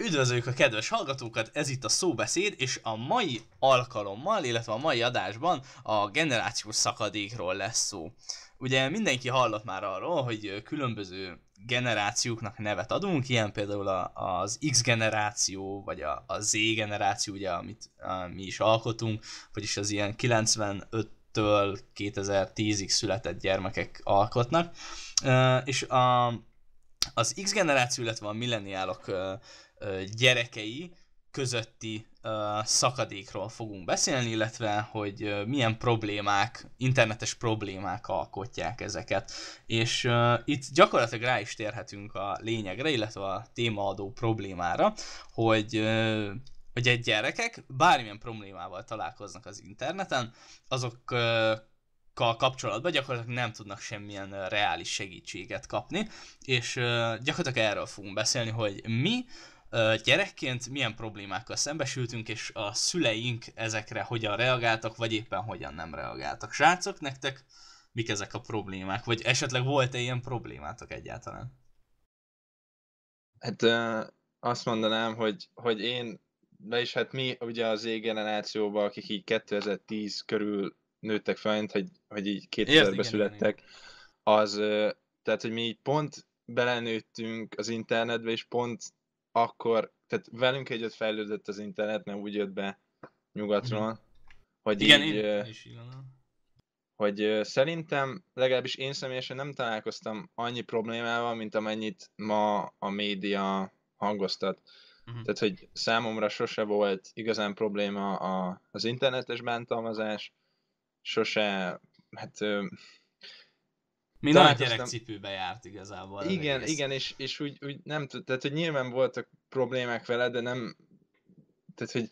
Üdvözöljük a kedves hallgatókat, ez itt a szóbeszéd, és a mai alkalommal, illetve a mai adásban a generációs szakadékról lesz szó. Ugye mindenki hallott már arról, hogy különböző generációknak nevet adunk, ilyen például az X generáció, vagy a, Z generáció, ugye, amit mi is alkotunk, vagyis az ilyen 95-től 2010-ig született gyermekek alkotnak. És a, az X generáció, illetve a milleniálok gyerekei közötti szakadékról fogunk beszélni, illetve hogy milyen problémák, internetes problémák alkotják ezeket. És itt gyakorlatilag rá is térhetünk a lényegre, illetve a témaadó problémára, hogy hogy egy gyerekek bármilyen problémával találkoznak az interneten, azokkal kapcsolatban gyakorlatilag nem tudnak semmilyen reális segítséget kapni, és gyakorlatilag erről fogunk beszélni, hogy mi gyerekként milyen problémákkal szembesültünk, és a szüleink ezekre hogyan reagáltak, vagy éppen hogyan nem reagáltak. Srácok, nektek mik ezek a problémák? Vagy esetleg volt-e ilyen problémátok egyáltalán? Hát azt mondanám, hogy, hogy én, de is hát mi ugye az Z generációban, akik így 2010 körül nőttek fel, hogy, hogy így 2000-ben születtek, az, uh, tehát, hogy mi így pont belenőttünk az internetbe, és pont akkor, tehát velünk együtt fejlődött az internet, mert úgy jött be nyugatról, mm. hogy igen, így, én is igen. hogy szerintem, legalábbis én személyesen nem találkoztam annyi problémával, mint amennyit ma a média hangoztat. Uh-huh. Tehát, hogy számomra sose volt igazán probléma a, az internetes bántalmazás, sose, hát mi nagy gyerekcipőbe járt igazából. Igen, igen, és, és úgy, úgy nem tehát hogy nyilván voltak problémák vele, de nem, tehát hogy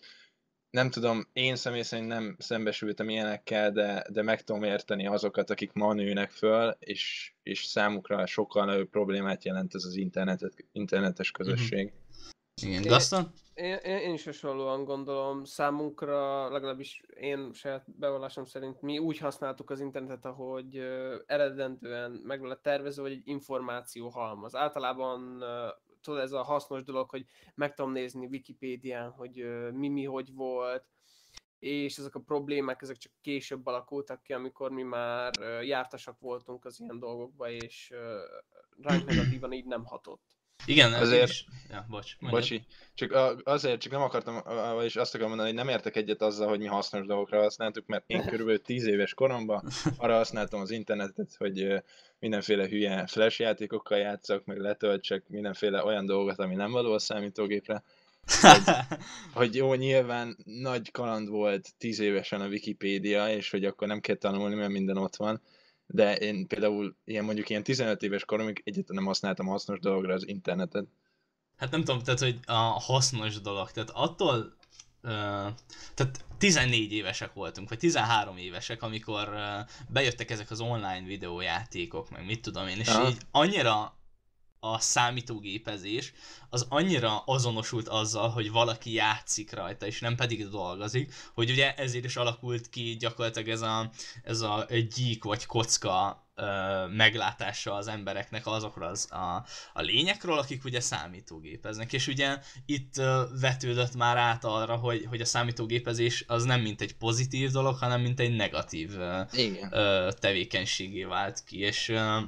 nem tudom, én személy szerint nem szembesültem ilyenekkel, de, de meg tudom érteni azokat, akik ma nőnek föl, és, és számukra sokkal nagyobb problémát jelent ez az internetet, internetes közösség. Mm-hmm. Igen, Gaston? Én, én, én is hasonlóan gondolom, számunkra, legalábbis én saját bevallásom szerint mi úgy használtuk az internetet, ahogy eredendően meg lett tervezve, hogy egy információ halmaz. Általában tudod, ez a hasznos dolog, hogy meg tudom nézni Wikipédián, hogy mi mi hogy volt, és ezek a problémák, ezek csak később alakultak ki, amikor mi már jártasak voltunk az ilyen dolgokba, és ránk negatívan így nem hatott. Igen, azért... Is... Ja, bocs. Mondjad. Bocsi. Csak a, azért, csak nem akartam, vagyis azt akarom mondani, hogy nem értek egyet azzal, hogy mi hasznos dolgokra használtuk, mert én körülbelül 10 éves koromban arra használtam az internetet, hogy mindenféle hülye flash játékokkal játszok, meg letöltsek mindenféle olyan dolgot, ami nem való a számítógépre. Hogy, hogy jó, nyilván nagy kaland volt 10 évesen a Wikipédia, és hogy akkor nem kell tanulni, mert minden ott van de én például ilyen mondjuk ilyen 15 éves koromig egyáltalán nem használtam hasznos dologra az internetet. Hát nem tudom, tehát hogy a hasznos dolog, tehát attól, uh, tehát 14 évesek voltunk, vagy 13 évesek, amikor uh, bejöttek ezek az online videójátékok, meg mit tudom én, és ja. így annyira a számítógépezés az annyira azonosult azzal, hogy valaki játszik rajta, és nem pedig dolgozik, hogy ugye ezért is alakult ki gyakorlatilag ez a, ez a gyík vagy kocka ö, meglátása az embereknek azokról az, a, a lényekről, akik ugye számítógépeznek. És ugye itt ö, vetődött már át arra, hogy, hogy a számítógépezés az nem mint egy pozitív dolog, hanem mint egy negatív ö, ö, tevékenységé vált ki. És ö,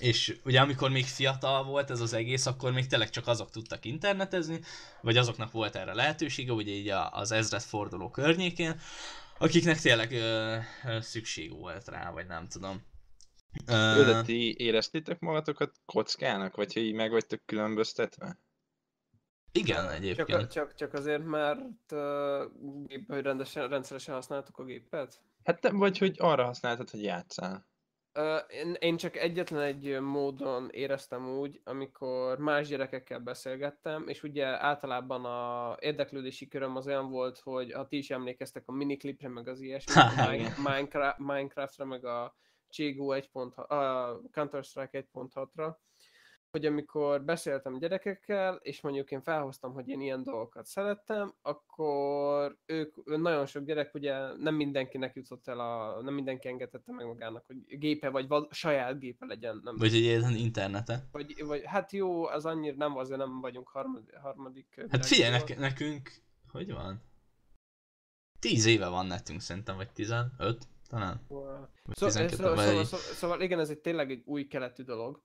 és ugye amikor még fiatal volt ez az egész, akkor még tényleg csak azok tudtak internetezni, vagy azoknak volt erre lehetősége, ugye így az ezred forduló környékén, akiknek tényleg ö, ö, szükség volt rá, vagy nem tudom. Ö, de ti éreztétek magatokat kockának, vagy hogy így meg vagytok különböztetve? Igen, egyébként. Csak, csak, csak azért, mert uh, hogy rendesen, rendszeresen használtuk a gépet? Hát vagy hogy arra használtad, hogy játszál. Én, én csak egyetlen egy módon éreztem úgy, amikor más gyerekekkel beszélgettem, és ugye általában a érdeklődési köröm az olyan volt, hogy ha ti is emlékeztek a miniklipre, meg az ilyesmi, Minecraft, Minecraftra, meg a Chigu 1.6, a Counter-Strike 1.6-ra, hogy amikor beszéltem gyerekekkel, és mondjuk én felhoztam, hogy én ilyen dolgokat szerettem, akkor ők, nagyon sok gyerek, ugye nem mindenkinek jutott el, a, nem mindenki engedette meg magának, hogy gépe, vagy val, saját gépe legyen. Nem vagy egy ilyen internete. Vagy, vagy, hát jó, az annyira nem, azért nem vagyunk harmadik. harmadik hát figyelj, nek- nekünk, hogy van? Tíz éve van netünk szerintem, vagy tizenöt, talán. Wow. Szó, szóval, szóval, szóval, szóval, szóval igen, ez egy tényleg egy új keletű dolog.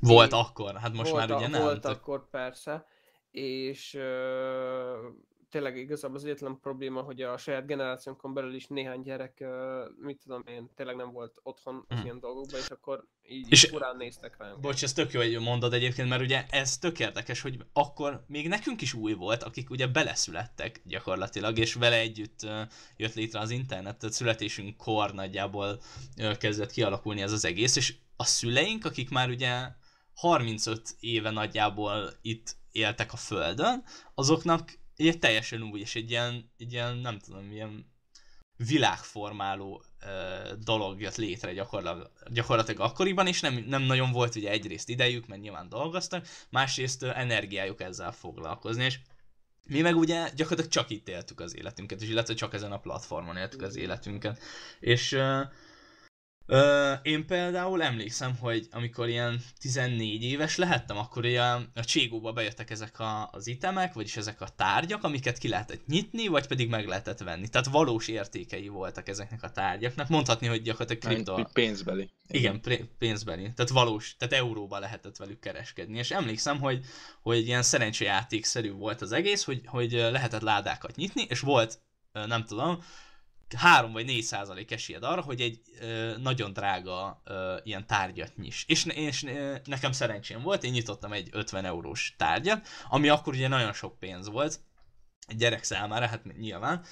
Volt akkor, hát most volt már ugye nem. Volt akkor persze, és ö, tényleg igazából az egyetlen probléma, hogy a saját generációnkon belül is néhány gyerek, ö, mit tudom én, tényleg nem volt otthon az hmm. ilyen dolgokban, és akkor így és furán néztek ránk. Bocs, ez tök jó, hogy mondod egyébként, mert ugye ez tök érdekes, hogy akkor még nekünk is új volt, akik ugye beleszülettek gyakorlatilag, és vele együtt jött létre az internet, tehát születésünk kor nagyjából kezdett kialakulni ez az egész, és a szüleink, akik már ugye 35 éve nagyjából itt éltek a Földön, azoknak egy teljesen új, és egy ilyen, egy ilyen nem tudom, ilyen világformáló uh, dolog jött létre gyakorlatilag, gyakorlatilag akkoriban, és nem, nem nagyon volt ugye egyrészt idejük, mert nyilván dolgoztak, másrészt uh, energiájuk ezzel foglalkozni, és mi meg ugye gyakorlatilag csak itt éltük az életünket, és illetve csak ezen a platformon éltük az életünket. És uh, Ö, én például emlékszem, hogy amikor ilyen 14 éves lehettem, akkor ilyen a Cségóba bejöttek ezek a, az itemek, vagyis ezek a tárgyak, amiket ki lehetett nyitni, vagy pedig meg lehetett venni. Tehát valós értékei voltak ezeknek a tárgyaknak. Mondhatni, hogy gyakorlatilag kripto... Pénzbeli. Igen, pénzbeli. Tehát valós, tehát euróba lehetett velük kereskedni. És emlékszem, hogy, hogy ilyen szerencsejátékszerű volt az egész, hogy, hogy lehetett ládákat nyitni, és volt, nem tudom, 3 vagy 4 százalék esélyed arra, hogy egy ö, nagyon drága ö, ilyen tárgyat nyis. És, és nekem szerencsém volt, én nyitottam egy 50 eurós tárgyat, ami akkor ugye nagyon sok pénz volt, egy gyerek számára, hát nyilván,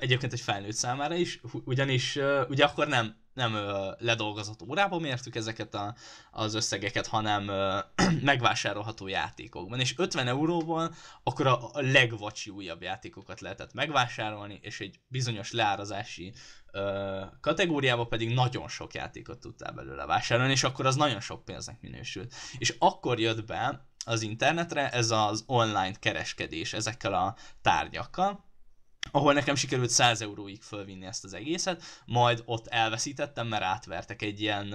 egyébként egy felnőtt számára is, ugyanis ugye akkor nem nem ö, ledolgozott órában mértük ezeket a, az összegeket, hanem ö, megvásárolható játékokban. És 50 euróból akkor a, a legvacsi újabb játékokat lehetett megvásárolni, és egy bizonyos leárazási ö, kategóriában pedig nagyon sok játékot tudtál belőle vásárolni, és akkor az nagyon sok pénznek minősült. És akkor jött be az internetre ez az online kereskedés ezekkel a tárgyakkal, ahol nekem sikerült 100 euróig fölvinni ezt az egészet, majd ott elveszítettem, mert átvertek egy ilyen,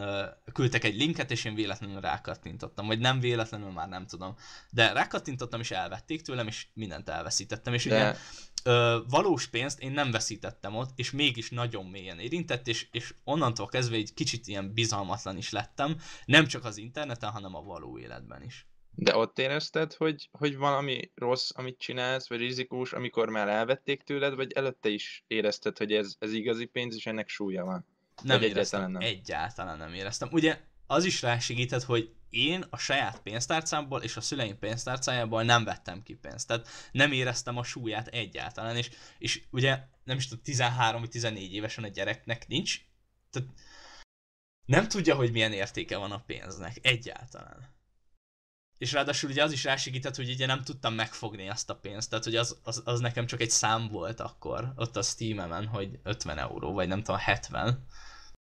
küldtek egy linket, és én véletlenül rákattintottam, vagy nem véletlenül, már nem tudom. De rákattintottam, és elvették tőlem, és mindent elveszítettem, és De... ugye ö, valós pénzt én nem veszítettem ott, és mégis nagyon mélyen érintett, és, és onnantól kezdve egy kicsit ilyen bizalmatlan is lettem, nem csak az interneten, hanem a való életben is. De ott érezted, hogy, hogy valami rossz, amit csinálsz, vagy rizikós, amikor már elvették tőled, vagy előtte is érezted, hogy ez, ez igazi pénz, és ennek súlya van? Nem vagy éreztem, egyáltalán nem? egyáltalán nem éreztem. Ugye az is rásegített, hogy én a saját pénztárcámból és a szüleim pénztárcájából nem vettem ki pénzt. Tehát nem éreztem a súlyát egyáltalán, és, és ugye nem is tudom, 13 vagy 14 évesen a gyereknek nincs, tehát nem tudja, hogy milyen értéke van a pénznek egyáltalán és ráadásul ugye az is rásegített, hogy ugye nem tudtam megfogni azt a pénzt, tehát hogy az, az, az nekem csak egy szám volt akkor, ott a Steam-emen, hogy 50 euró, vagy nem tudom, 70.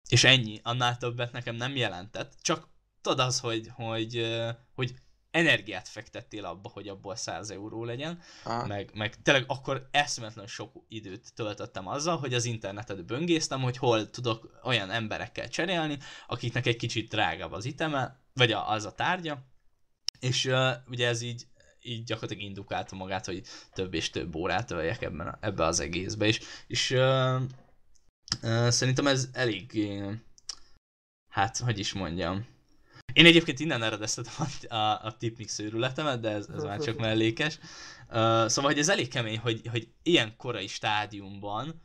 És ennyi, annál többet nekem nem jelentett, csak tudod az, hogy, hogy, hogy energiát fektettél abba, hogy abból 100 euró legyen, meg, meg tényleg akkor eszmetlen sok időt töltöttem azzal, hogy az internetet böngésztem, hogy hol tudok olyan emberekkel cserélni, akiknek egy kicsit drágább az iteme, vagy a, az a tárgya, és uh, ugye ez így, így gyakorlatilag indukálta magát, hogy több és több órát öljek ebben, a, ebbe az egészbe, és, és uh, uh, szerintem ez elég, uh, hát, hogy is mondjam, én egyébként innen eredeztetem a, a, a tipmix őrületemet, de ez, ez már csak mellékes. Uh, szóval, hogy ez elég kemény, hogy, hogy ilyen korai stádiumban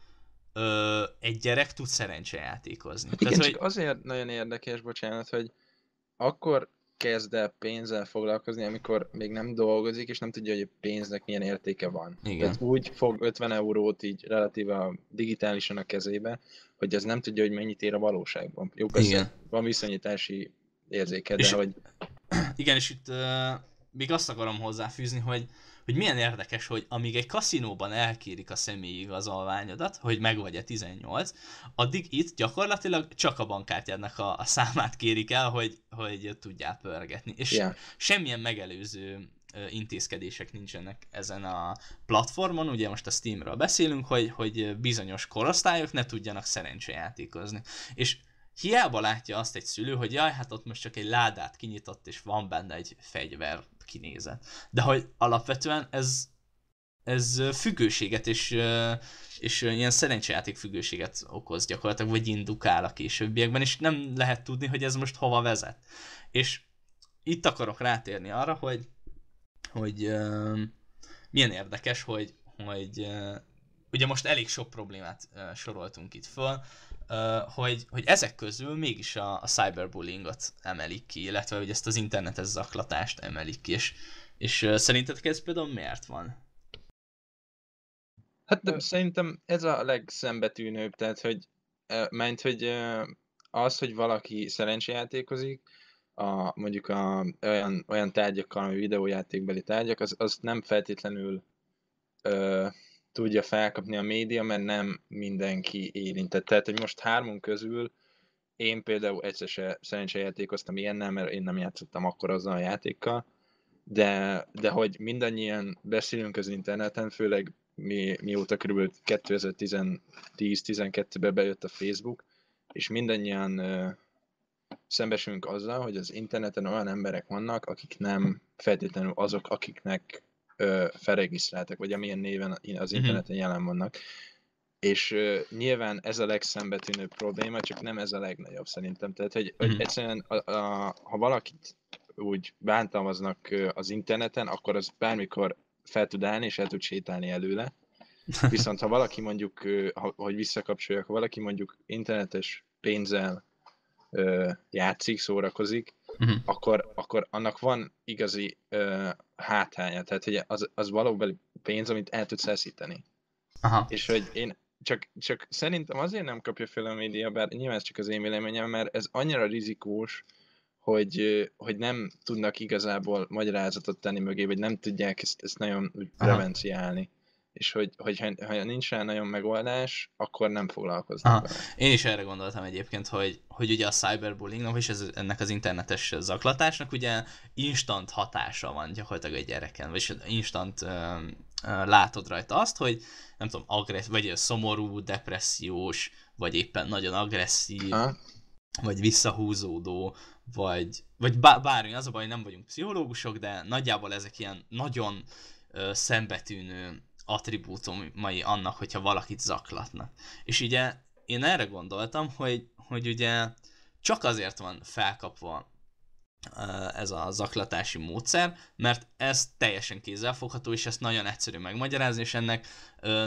uh, egy gyerek tud szerencsejátékozni. Hát igen, Tehát, csak hogy... azért nagyon érdekes, bocsánat, hogy akkor kezd el pénzzel foglalkozni, amikor még nem dolgozik, és nem tudja, hogy a pénznek milyen értéke van. Igen. Tehát úgy fog 50 eurót így relatíva digitálisan a kezébe, hogy az nem tudja, hogy mennyit ér a valóságban. Jó, persze Igen. van viszonyítási érzéke, de és, hogy... Igen, és itt uh, még azt akarom hozzáfűzni, hogy, hogy milyen érdekes, hogy amíg egy kaszinóban elkérik a személyi igazolványodat, hogy meg vagy-e 18, addig itt gyakorlatilag csak a bankkártyádnak a, a számát kérik el, hogy, hogy tudjál pörgetni. És yeah. semmilyen megelőző intézkedések nincsenek ezen a platformon, ugye most a Steamről beszélünk, hogy, hogy bizonyos korosztályok ne tudjanak szerencsejátékozni. És hiába látja azt egy szülő, hogy jaj, hát ott most csak egy ládát kinyitott, és van benne egy fegyver kinézet. De hogy alapvetően ez, ez függőséget és, és ilyen szerencsejáték függőséget okoz gyakorlatilag, vagy indukál a későbbiekben, és nem lehet tudni, hogy ez most hova vezet. És itt akarok rátérni arra, hogy, hogy milyen érdekes, hogy, hogy uh, ugye most elég sok problémát soroltunk itt föl, hogy, hogy ezek közül mégis a, a cyberbullyingot emelik ki, illetve hogy ezt az internetes zaklatást emelik ki, és, és szerintetek ez például miért van? Hát de szerintem ez a legszembetűnőbb, tehát hogy ment, hogy az, hogy valaki szerencsejátékozik, a, mondjuk a, olyan, olyan tárgyakkal, ami videójátékbeli tárgyak, az, az nem feltétlenül ö, tudja felkapni a média, mert nem mindenki érintett. Tehát, hogy most hármunk közül én például egyszer se szerencsejátékoztam ilyennel, mert én nem játszottam akkor azzal a játékkal, de, de hogy mindannyian beszélünk az interneten, főleg mi, mióta kb. 2010-12-ben bejött a Facebook, és mindannyian szembesülünk azzal, hogy az interneten olyan emberek vannak, akik nem feltétlenül azok, akiknek ö, felregisztráltak, vagy amilyen néven az mhm. interneten jelen vannak. És ö, nyilván ez a legszembetűnőbb probléma, csak nem ez a legnagyobb szerintem. Tehát, hogy, hogy mhm. egyszerűen a, a, ha valakit úgy bántalmaznak az interneten, akkor az bármikor fel tud állni, és el tud sétálni előle. Viszont ha valaki mondjuk, hogy visszakapcsolja, ha valaki mondjuk internetes pénzzel ö, játszik, szórakozik, uh-huh. akkor, akkor annak van igazi ö, hátránya. Tehát, hogy az, az valóban pénz, amit el tudsz elszíteni. Aha. És hogy én csak, csak szerintem azért nem kapja fel a média, bár nyilván ez csak az én véleményem, mert ez annyira rizikós, hogy, hogy nem tudnak igazából magyarázatot tenni mögé, vagy nem tudják ezt, ezt nagyon prevenciálni és hogy, hogy ha, ha nincs rá nagyon megoldás, akkor nem foglalkoznak vele. Én is erre gondoltam egyébként, hogy, hogy ugye a cyberbullyingnak és ez, ennek az internetes zaklatásnak ugye instant hatása van gyakorlatilag egy gyereken, vagy instant uh, látod rajta azt, hogy nem tudom, agressz, vagy szomorú, depressziós, vagy éppen nagyon agresszív, ha. vagy visszahúzódó, vagy, vagy bármi, az a baj, nem vagyunk pszichológusok, de nagyjából ezek ilyen nagyon uh, szembetűnő attribútumai annak, hogyha valakit zaklatnak. És ugye én erre gondoltam, hogy, hogy ugye csak azért van felkapva ez a zaklatási módszer, mert ez teljesen kézzelfogható, és ezt nagyon egyszerű megmagyarázni, és ennek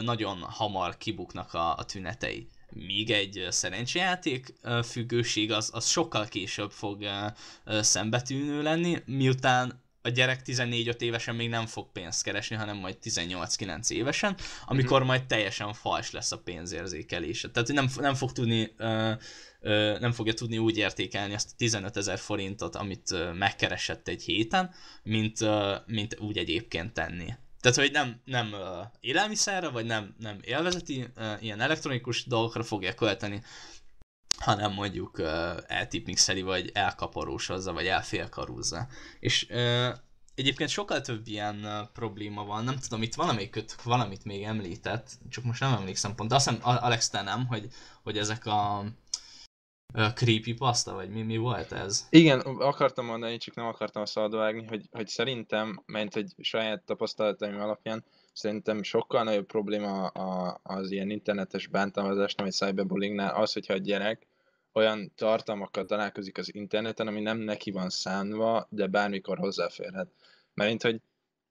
nagyon hamar kibuknak a, a tünetei. Míg egy szerencsejáték függőség az, az sokkal később fog szembetűnő lenni, miután a gyerek 14-5 évesen még nem fog pénzt keresni, hanem majd 18-9 évesen, amikor mm-hmm. majd teljesen fals lesz a pénzérzékelése. Tehát nem, nem fog tudni uh, uh, nem fogja tudni úgy értékelni azt a 15 ezer forintot, amit uh, megkeresett egy héten, mint, uh, mint úgy egyébként tenni. Tehát, hogy nem, nem élelmiszerre, vagy nem, nem élvezeti, ilyen elektronikus dolgokra fogja költeni, hanem mondjuk uh, eltipmixeli, vagy elkaparósozza, vagy elfélkarúzza. És uh, egyébként sokkal több ilyen uh, probléma van, nem tudom, itt valamelyik valamit még említett, csak most nem emlékszem pont, de azt hiszem Alex te nem, hogy, hogy ezek a uh, creepy pasta, vagy mi, mi volt ez? Igen, akartam mondani, csak nem akartam szabadvágni, hogy, hogy szerintem, mert egy saját tapasztalataim alapján, szerintem sokkal nagyobb probléma az ilyen internetes bántalmazásnál, vagy cyberbullyingnál az, hogyha a gyerek olyan tartalmakkal találkozik az interneten, ami nem neki van szánva, de bármikor hozzáférhet. Mert hogy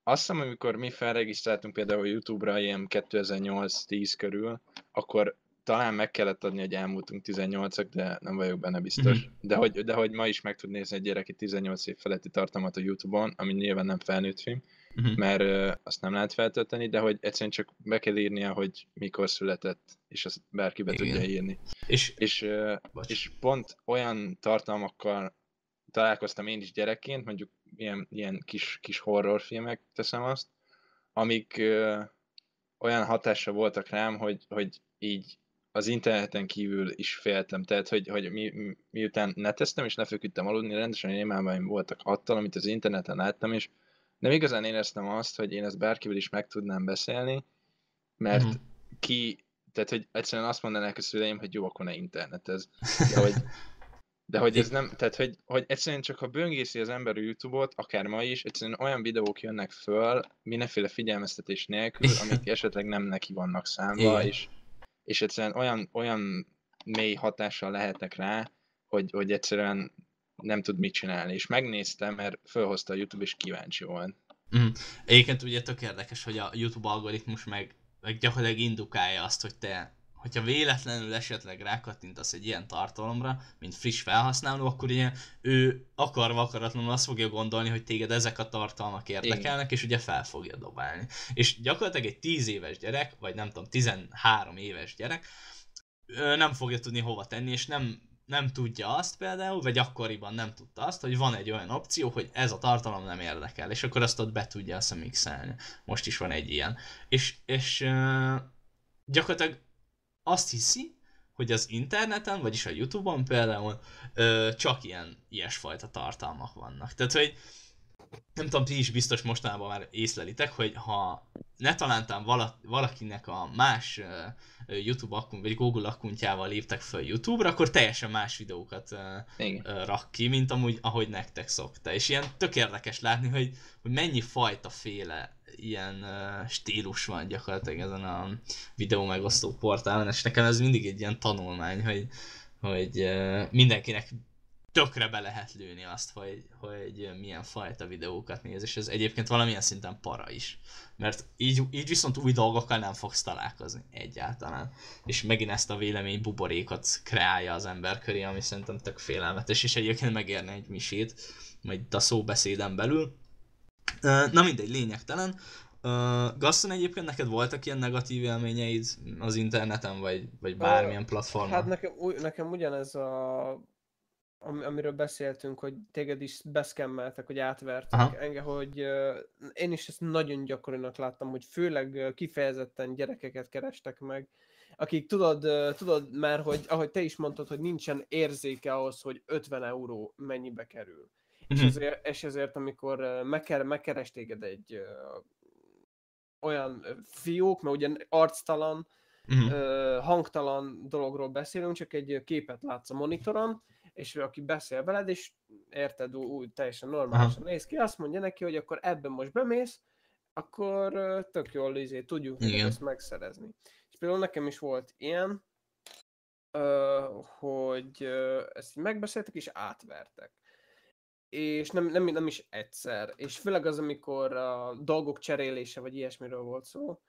azt hiszem, amikor mi felregisztráltunk például YouTube-ra ilyen 2008-10 körül, akkor talán meg kellett adni, hogy elmúltunk 18-ak, de nem vagyok benne biztos. Mm-hmm. De, hogy, de hogy ma is meg tud nézni egy gyerek 18 év feletti tartalmat a YouTube-on, ami nyilván nem felnőtt film, uh-huh. mert uh, azt nem lehet feltölteni, de hogy egyszerűen csak be kell írnia, hogy mikor született, és azt bárki be tudja írni. És, és, uh, és pont olyan tartalmakkal találkoztam én is gyerekként, mondjuk ilyen, ilyen kis, kis horrorfilmek, teszem azt, amik ö, olyan hatása voltak rám, hogy, hogy így az interneten kívül is féltem, tehát hogy, hogy mi, mi, miután neteztem és lefeküdtem aludni, rendesen rémálmaim voltak attól, amit az interneten láttam, és nem igazán éreztem azt, hogy én ezt bárkivel is meg tudnám beszélni, mert mm. ki, tehát hogy egyszerűen azt mondanák a szüleim, hogy jó, akkor ne internetez. De hogy, de hogy ez nem, tehát hogy, hogy egyszerűen csak ha böngészi az ember a Youtube-ot, akár ma is, egyszerűen olyan videók jönnek föl, mindenféle figyelmeztetés nélkül, amik esetleg nem neki vannak számva, Igen. és, és egyszerűen olyan, olyan mély hatással lehetnek rá, hogy, hogy egyszerűen nem tud mit csinálni. És megnéztem, mert felhozta a YouTube, és kíváncsi volt. Mm. Egyébként ugye tök érdekes, hogy a YouTube algoritmus meg, meg gyakorlatilag indukálja azt, hogy te hogyha véletlenül esetleg rákattintasz egy ilyen tartalomra, mint friss felhasználó, akkor ugye ő akarva akaratlanul azt fogja gondolni, hogy téged ezek a tartalmak érdekelnek, Igen. és ugye fel fogja dobálni. És gyakorlatilag egy 10 éves gyerek, vagy nem tudom, 13 éves gyerek, nem fogja tudni hova tenni, és nem nem tudja azt például, vagy akkoriban nem tudta azt, hogy van egy olyan opció, hogy ez a tartalom nem érdekel, és akkor azt ott be tudja azt mixelni. Most is van egy ilyen. És, és uh, gyakorlatilag azt hiszi, hogy az interneten, vagyis a Youtube-on például ö, csak ilyen ilyesfajta tartalmak vannak. Tehát, hogy nem tudom, ti is biztos mostanában már észlelitek, hogy ha ne talántán valakinek a más YouTube akkunt, vagy Google akkuntjával léptek fel YouTube-ra, akkor teljesen más videókat Igen. rak ki, mint amúgy, ahogy nektek szokta. És ilyen tök érdekes látni, hogy, hogy mennyi fajta féle ilyen stílus van gyakorlatilag ezen a videó megosztó portálon, és nekem ez mindig egy ilyen tanulmány, hogy, hogy mindenkinek tökre be lehet lőni azt, hogy, hogy milyen fajta videókat néz, és ez egyébként valamilyen szinten para is. Mert így, így viszont új dolgokkal nem fogsz találkozni egyáltalán. És megint ezt a vélemény buborékot kreálja az ember köré, ami szerintem tök félelmetes, és egyébként megérne egy misét, majd a szóbeszéden belül. Na mindegy, lényegtelen. Uh, Gaston egyébként neked voltak ilyen negatív élményeid az interneten, vagy, vagy bármilyen platformon? Hát nekem, nekem ugyanez a am, amiről beszéltünk, hogy téged is beszkemmeltek, hogy átvertek Aha. engem, hogy uh, én is ezt nagyon gyakorinak láttam, hogy főleg uh, kifejezetten gyerekeket kerestek meg, akik tudod, uh, tudod már, hogy ahogy te is mondtad, hogy nincsen érzéke ahhoz, hogy 50 euró mennyibe kerül. Mm-hmm. És, mhm. ezért, és ezért, amikor megker, megkeres téged egy uh, olyan fiók, mert ugye arctalan, mm-hmm. uh, hangtalan dologról beszélünk, csak egy képet látsz a monitoron, és ő, aki beszél veled, és érted, úgy teljesen normálisan néz ki, azt mondja neki, hogy akkor ebben most bemész, akkor tök jól izé, tudjuk ezt megszerezni. És például nekem is volt ilyen, hogy ezt megbeszéltek és átvertek. És nem, nem, nem is egyszer. És főleg az, amikor a dolgok cserélése, vagy ilyesmiről volt szó,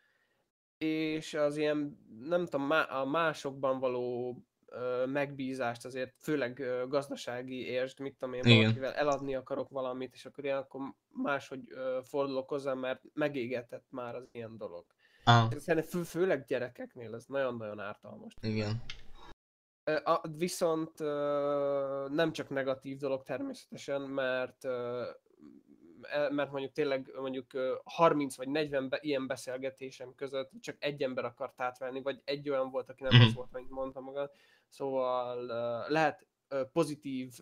és az ilyen, nem tudom, a másokban való megbízást azért főleg gazdasági értsd, mit tudom én, valakivel eladni akarok valamit, és akkor akkor máshogy fordulok hozzá, mert megégetett már az ilyen dolog. Ah. Szerintem fő, főleg gyerekeknél ez nagyon-nagyon ártalmas. Igen. A, viszont nem csak negatív dolog természetesen, mert e, mert mondjuk tényleg mondjuk 30 vagy 40 be, ilyen beszélgetésem között csak egy ember akart átvenni, vagy egy olyan volt, aki nem mm-hmm. az volt, mint mondtam magad, Szóval lehet pozitív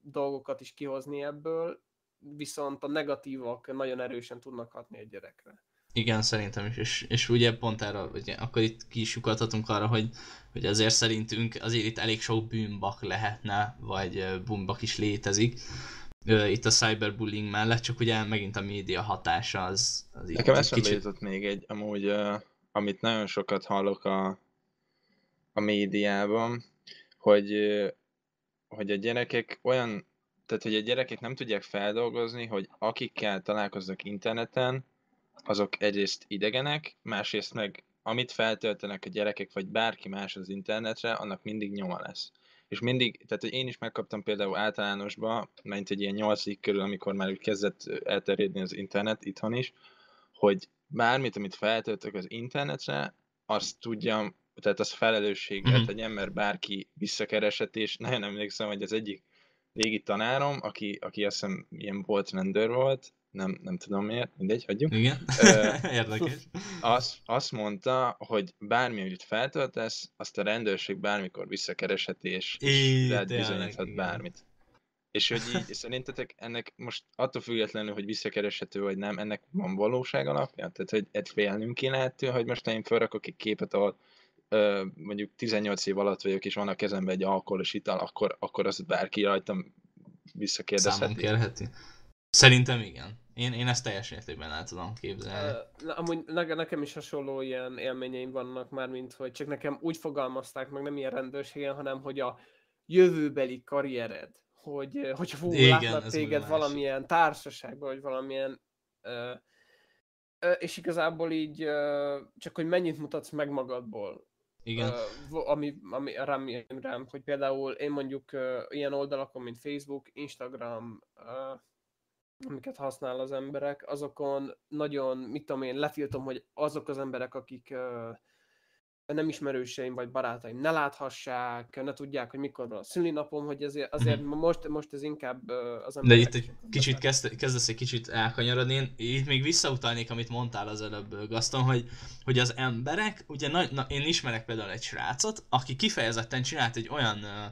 dolgokat is kihozni ebből, viszont a negatívak nagyon erősen tudnak hatni egy gyerekre. Igen, szerintem is, és, és ugye pont erre, ugye, akkor itt ki is arra, hogy, hogy azért szerintünk azért itt elég sok bűnbak lehetne, vagy bűnbak is létezik itt a cyberbullying mellett, csak ugye megint a média hatása az, az Nekem eszembe kicsit... jutott még egy, amúgy, amit nagyon sokat hallok a, a médiában, hogy, hogy a gyerekek olyan, tehát hogy a gyerekek nem tudják feldolgozni, hogy akikkel találkoznak interneten, azok egyrészt idegenek, másrészt meg amit feltöltenek a gyerekek, vagy bárki más az internetre, annak mindig nyoma lesz. És mindig, tehát hogy én is megkaptam például általánosba, mert egy ilyen nyolcadik körül, amikor már úgy kezdett elterjedni az internet itthon is, hogy bármit, amit feltöltök az internetre, azt tudjam tehát az felelősséget mm-hmm. tegyen, mert bárki visszakeresett, és nagyon emlékszem, hogy az egyik régi tanárom, aki, aki azt hiszem ilyen volt rendőr volt, nem, nem tudom miért, mindegy, hagyjuk. Igen, Ö, érdekes. Azt, azt mondta, hogy bármi, amit feltöltesz, azt a rendőrség bármikor visszakeresheti, és, és lehet bizonyíthat igen. bármit. És hogy így, szerintetek ennek most attól függetlenül, hogy visszakereshető vagy nem, ennek van valóság alapja? Tehát, hogy egy félnünk kéne ettől, hogy most én felrakok egy képet, ahol ö, mondjuk 18 év alatt vagyok, és van a kezemben egy alkoholos ital, akkor, akkor azt bárki rajtam Számon visszakérdezheti. kérheti. Szerintem igen. Én, én ezt teljes mértékben el tudom képzelni. Na, amúgy ne- nekem is hasonló ilyen élményeim vannak már, mint hogy csak nekem úgy fogalmazták meg, nem ilyen rendőrségen, hanem hogy a jövőbeli karriered, hogy ö, hogyha fú, Igen, látnak téged másik. valamilyen társaságban, vagy valamilyen ö, ö, és igazából így ö, csak hogy mennyit mutatsz meg magadból, Igen. Vo- ami, ami rám rám, hogy például én mondjuk ö, ilyen oldalakon, mint Facebook, Instagram, ö, amiket használ az emberek, azokon nagyon, mit tudom én, letiltom, hogy azok az emberek, akik ö, nem ismerőseim vagy barátaim ne láthassák, ne tudják, hogy mikor van a szülinapom, hogy azért, azért most, most ez inkább az De emberek... itt egy kicsit kezd, kezdesz egy kicsit elkanyarodni. Én itt még visszautalnék, amit mondtál az előbb, Gaston, hogy, hogy az emberek, ugye na, na, én ismerek például egy srácot, aki kifejezetten csinált egy olyan ö,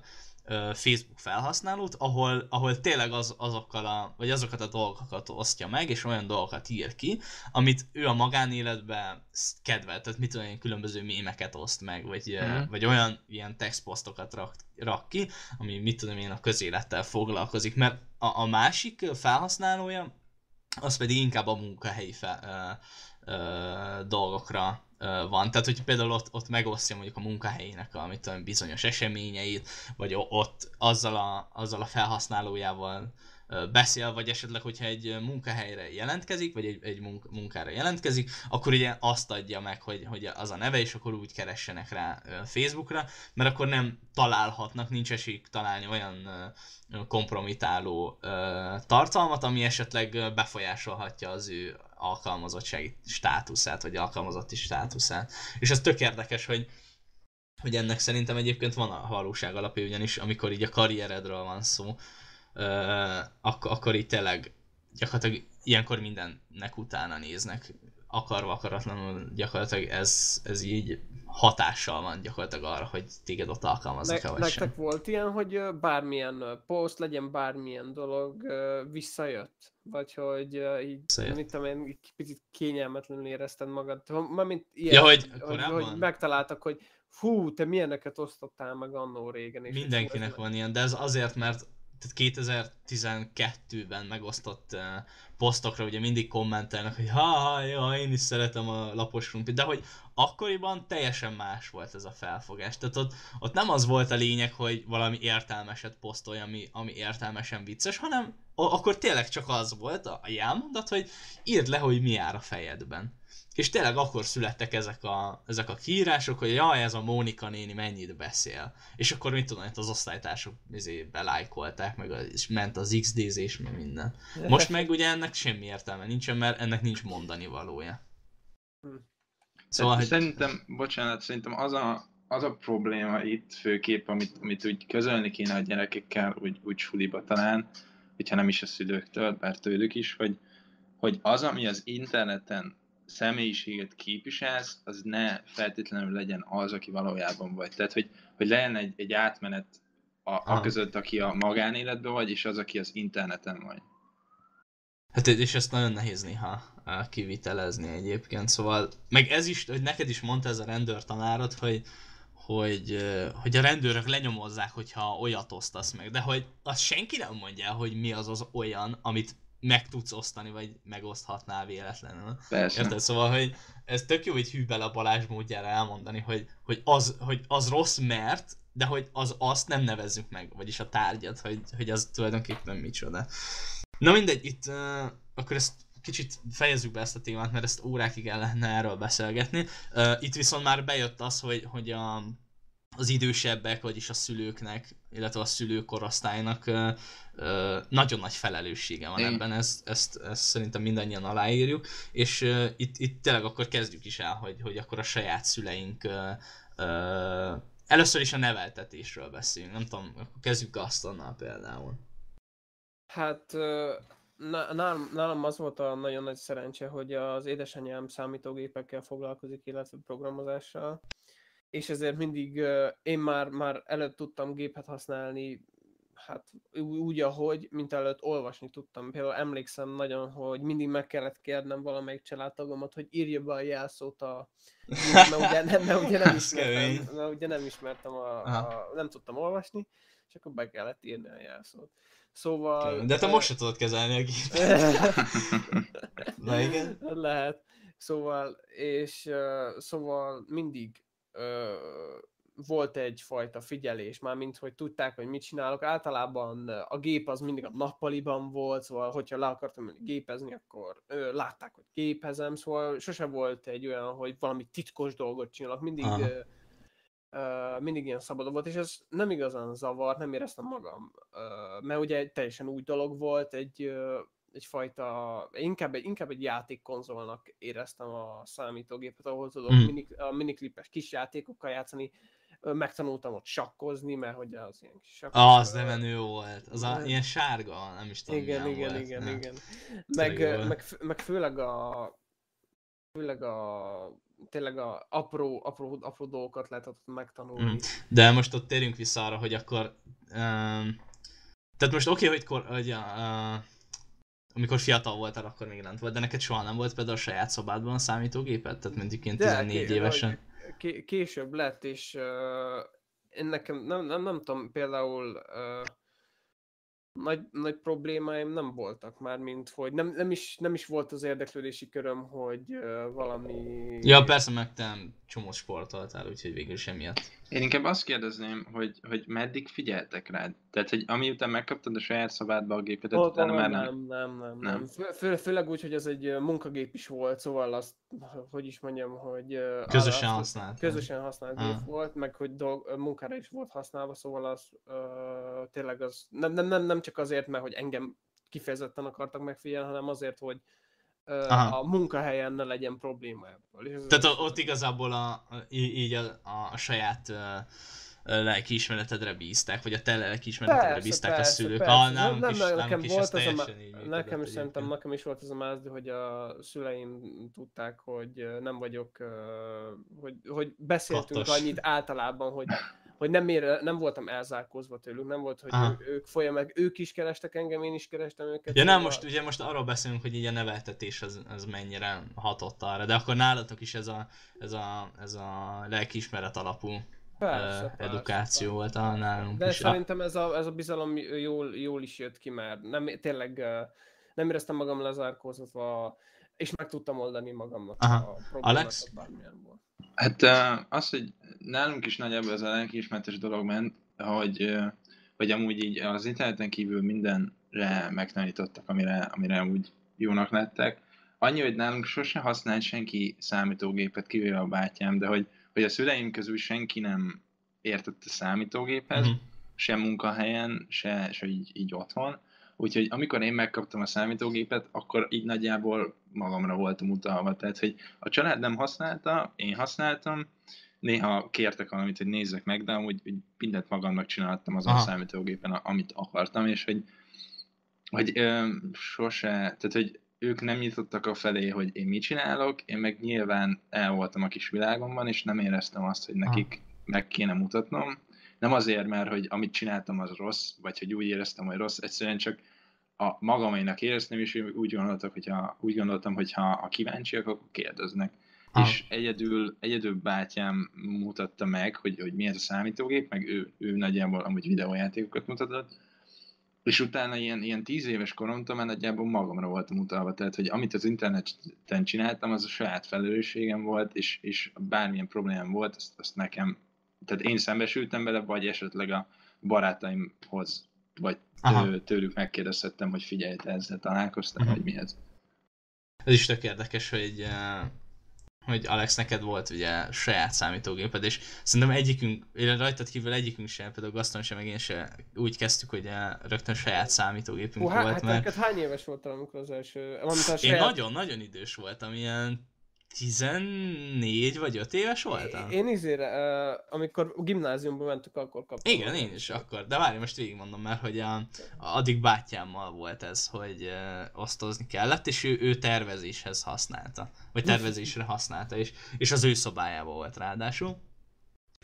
Facebook felhasználót, ahol, ahol tényleg az, azokkal a, vagy azokat a dolgokat osztja meg, és olyan dolgokat ír ki, amit ő a magánéletben kedvel, tehát mit én, különböző mémeket oszt meg, vagy, uh vagy olyan ilyen textposztokat rak, rak ki, ami mit tudom én a közélettel foglalkozik, mert a, a másik felhasználója, az pedig inkább a munkahelyi fel, ö, ö, dolgokra van. Tehát, hogy például ott, ott megosztja mondjuk a munkahelyének a mit tudom, bizonyos eseményeit, vagy ott azzal a, azzal a felhasználójával beszél, vagy esetleg, hogyha egy munkahelyre jelentkezik, vagy egy, egy munk- munkára jelentkezik, akkor ugye azt adja meg, hogy, hogy az a neve, és akkor úgy keressenek rá Facebookra, mert akkor nem találhatnak, nincs esélyük találni olyan kompromitáló tartalmat, ami esetleg befolyásolhatja az ő alkalmazottsági státuszát, vagy alkalmazotti státuszát. És ez tök érdekes, hogy hogy ennek szerintem egyébként van a valóság alapja, ugyanis amikor így a karrieredről van szó, ak- akkor így tényleg gyakorlatilag ilyenkor mindennek utána néznek, akarva akaratlanul gyakorlatilag ez, ez így hatással van gyakorlatilag arra, hogy téged ott alkalmaznak-e Ne, vagy nektek sem. volt ilyen, hogy bármilyen poszt, legyen bármilyen dolog visszajött? Vagy hogy ö, így, Visszajött. mit tudom én, picit kényelmetlenül érezted magad? Mármint ilyen, Ja, hogy hogy, korábban? hogy megtaláltak, hogy fú, te milyeneket osztottál meg annó régen. És Mindenkinek ez- van ilyen, de ez azért, mert tehát 2012-ben megosztott uh, posztokra ugye mindig kommentelnek, hogy ha, ha, ja, én is szeretem a lapos krumplit, de hogy akkoriban teljesen más volt ez a felfogás. Tehát ott, ott nem az volt a lényeg, hogy valami értelmeset posztolj, ami, ami értelmesen vicces, hanem akkor tényleg csak az volt a jelmondat, hogy írd le, hogy mi jár a fejedben. És tényleg akkor születtek ezek a, ezek a kiírások, hogy jaj, ez a Mónika néni mennyit beszél. És akkor mit tudom, itt az osztálytársak izé belájkolták, meg az, és ment az XD-z és meg minden. Most meg ugye ennek semmi értelme nincsen, mert ennek nincs mondani valója. Hm. Szóval, Tehát hogy Szerintem, bocsánat, szerintem az a, az a probléma itt főképp, amit, amit úgy közölni kéne a gyerekekkel, úgy, úgy suliba talán, hogyha nem is a szülőktől, bár tőlük is, hogy, hogy az, ami az interneten személyiséget képviselsz, az ne feltétlenül legyen az, aki valójában vagy. Tehát, hogy, hogy legyen egy, egy átmenet a, a között, aki a magánéletben vagy, és az, aki az interneten vagy. Hát és ezt nagyon nehéz néha kivitelezni egyébként, szóval, meg ez is, hogy neked is mondta ez a rendőrtanárod, hogy, hogy, ö, hogy a rendőrök lenyomozzák, hogyha olyat osztasz meg, de hogy azt senki nem mondja hogy mi az az olyan, amit meg tudsz osztani, vagy megoszthatnál véletlenül. Persze. Érted? Szóval, hogy ez tök jó, hogy hű bele a Balázs módjára elmondani, hogy, hogy, az, hogy az rossz, mert, de hogy az azt nem nevezzük meg, vagyis a tárgyat, hogy, hogy az tulajdonképpen micsoda. Na mindegy, itt uh, akkor ezt kicsit fejezzük be ezt a témát, mert ezt órákig el lehetne erről beszélgetni. Uh, itt viszont már bejött az, hogy, hogy a, az idősebbek, vagyis a szülőknek, illetve a szülőkorosztálynak nagyon nagy felelőssége van ebben, ezt, ezt, ezt szerintem mindannyian aláírjuk, és itt, itt tényleg akkor kezdjük is el, hogy, hogy akkor a saját szüleink uh, először is a neveltetésről beszélünk, nem tudom, akkor kezdjük Gastonnal például. Hát ö, na- nálam, nálam az volt a nagyon nagy szerencse, hogy az édesanyám számítógépekkel foglalkozik, illetve programozással, és ezért mindig én már, már előtt tudtam gépet használni, hát úgy, ahogy, mint előtt olvasni tudtam. Például emlékszem nagyon, hogy mindig meg kellett kérnem valamelyik családtagomat, hogy írja be a jelszót a mert ugye, nem, mert ugye nem ismertem, mert ugye nem ismertem a, a, nem tudtam olvasni, és akkor be kellett írni a jelszót. Szóval... De te most se tudod kezelni a gépet. Na igen. Lehet. Szóval, és uh, szóval mindig uh, volt egyfajta figyelés, már mint hogy tudták, hogy mit csinálok. Általában ö, a gép az mindig a nappaliban volt, szóval hogyha le akartam gépezni, akkor ö, látták, hogy gépezem, szóval sose volt egy olyan, hogy valami titkos dolgot csinálok, mindig Aha. ö, ö, mindig ilyen szabad volt, és ez nem igazán zavart, nem éreztem magam, ö, mert ugye teljesen új dolog volt, egy ö, egyfajta, inkább egy, inkább egy játékkonzolnak éreztem a számítógépet, ahol tudok Mm. mini, a miniklipes kis játékokkal játszani, megtanultam ott sakkozni, mert hogy az ilyen kis sakkos, Ah, az ö, de menő volt. Az a, ilyen sárga, nem is tudom igen, igen, volt. igen, Ja. igen. Meg, meg, meg főleg a főleg a tényleg a apró, apró, apró dolgokat lehetett megtanulni. Mm. De most ott térjünk vissza arra, hogy akkor... Um, tehát most oké, okay, hogy, kor, hogy uh, amikor fiatal voltál, akkor még lent volt, de neked soha nem volt például a saját szobádban a számítógépet? Tehát mondjuk ilyen 14 ké- évesen? ké- később lett, és uh, én nekem nem, nem, nem tudom, például uh, nagy, nagy problémáim nem voltak már, mint hogy nem, nem, is, nem is volt az érdeklődési köröm, hogy uh, valami... Ja, persze, meg te csomó sportoltál, úgyhogy végül sem miatt. Én inkább azt kérdezném, hogy, hogy meddig figyeltek rád? Tehát, hogy amiután megkaptad a saját szobádba a gépetet, Ott utána már nem. nem, nem, nem, Nem. Fő, fő, főleg úgy, hogy ez egy munkagép is volt, szóval azt, hogy is mondjam, hogy... Közösen használtál. Közösen használt Ah. gép volt, meg hogy dolg, munkára is volt használva, szóval az ö, tényleg az nem, nem, nem, nem csak azért, mert hogy engem kifejezetten akartak megfigyelni, hanem azért, hogy ö, Aha. a munkahelyen ne legyen probléma ebből. Tehát ott igazából a, a, így a, a, a saját uh, lelkiismeretedre bízták, vagy a te lelkiismeretedre Persze, bízták a persze, szülők. persze. Ah, Nem, nem, is, nem, nekem is volt ez a, nekem is szerintem, nekem is volt ez a mázdi, hogy a szüleim tudták, hogy nem vagyok, hogy, hogy beszéltünk Kattas. annyit általában, hogy, hogy nem, ér, nem voltam elzárkózva tőlük, nem volt, hogy Aha. ő, ők folyamán, ők is kerestek engem, én is kerestem őket. Ja nem, szóval- most, ugye most arról beszélünk, hogy így a neveltetés az, az mennyire hatott arra, de akkor nálatok is ez a, ez a, ez a lelkiismeret alapú Persze, persze, edukáció persze. volt a nálunk De is. szerintem ez a, ez a bizalom jól, jól is jött ki, mert nem, tényleg nem éreztem magam lezárkózva, és meg tudtam oldani magamnak Aha. a problémákat Alex? bármilyen volt. Hát az, hogy nálunk is nagyjából ez a lelkiismeretes dolog ment, hogy, hogy amúgy így az interneten kívül mindenre megtanítottak, amire, amire úgy jónak lettek. Annyi, hogy nálunk sose használt senki számítógépet, kivéve a bátyám, de hogy, hogy a szüleim közül senki nem értette számítógéphez, Mhm. se munkahelyen, se, se így, így otthon. Úgyhogy amikor én megkaptam a számítógépet, akkor így nagyjából magamra voltam utalva. Tehát, hogy a család nem használta, én használtam, néha kértek valamit, hogy nézzek meg, de amúgy úgy mindent magamnak csináltam azon Aha. a számítógépen, amit akartam, és hogy, hogy ö, sose, tehát, hogy ők nem nyitottak a felé, hogy én mit csinálok, én meg nyilván el voltam a kis világomban, és nem éreztem azt, hogy nekik meg kéne mutatnom. Nem azért, mert hogy amit csináltam az rossz, vagy hogy úgy éreztem, hogy rossz, egyszerűen csak a magamainak éreztem, és úgy gondoltak, hogyha, úgy gondoltam, hogy ha, ha kíváncsiak, akkor kérdeznek. Aha. És egyedül, egyedül bátyám mutatta meg, hogy, hogy mi ez a számítógép, meg ő, ő nagyjából amúgy videójátékokat mutatott, és utána ilyen, ilyen tíz éves koromtól már nagyjából magamra voltam utalva, tehát hogy amit az interneten csináltam, az a saját felelősségem volt, és, és bármilyen problémám volt, azt, azt nekem, tehát én szembesültem vele, vagy esetleg a barátaimhoz, vagy Aha. tő, tőlük megkérdezhettem, hogy figyelj, te ezzel találkoztál, Mhm. vagy mi ez. Ez is tök érdekes, hogy, eh, hogy Alex, neked volt ugye saját számítógéped, és szerintem egyikünk, illetve rajtad kívül egyikünk sem, például Gaston sem, meg én se úgy kezdtük, hogy eh, rögtön saját számítógépünk Hú, volt, hát mert neked hány éves voltál, amikor az első... Valamint a én saját... nagyon-nagyon idős voltam, ilyen 14 vagy 5 éves voltam? Én izére, uh, amikor gimnáziumban mentük, akkor kaptam. Igen, én is akkor. De várj, most végigmondom, mert hogy a, addig bátyámmal volt ez, hogy uh, osztozni kellett, és ő, ő tervezéshez használta. Vagy tervezésre használta, és, és az ő szobájában volt ráadásul.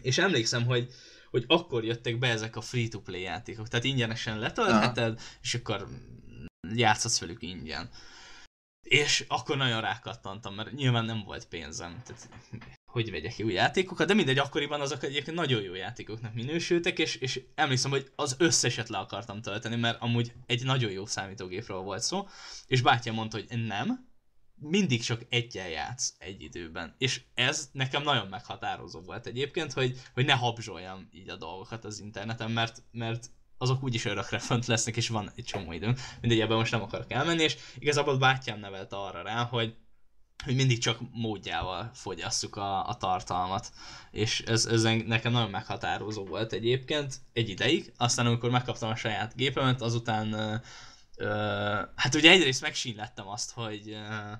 És emlékszem, hogy hogy akkor jöttek be ezek a free-to-play játékok. Tehát ingyenesen letöltheted, és akkor játszhatsz velük ingyen. És akkor nagyon rákattantam, mert nyilván nem volt pénzem. Tehát hogy vegyek ki új játékokat, de mindegy, akkoriban azok egyébként nagyon jó játékoknak minősültek, és, és emlékszem, hogy az összeset le akartam tölteni, mert amúgy egy nagyon jó számítógépről volt szó, és bátyám mondta, hogy nem, mindig csak egyen játsz egy időben. És ez nekem nagyon meghatározó volt egyébként, hogy, hogy ne habzsoljam így a dolgokat az interneten, mert, mert azok úgyis örökre fönt lesznek, és van egy csomó időm. Mindegy, ebben most nem akarok elmenni, és igazából bátyám nevelt arra rá, hogy, hogy mindig csak módjával fogyasszuk a, a tartalmat. És ez, ez nekem nagyon meghatározó volt egyébként egy ideig. Aztán amikor megkaptam a saját gépemet, azután uh, uh, hát ugye egyrészt megsínlettem azt, hogy uh,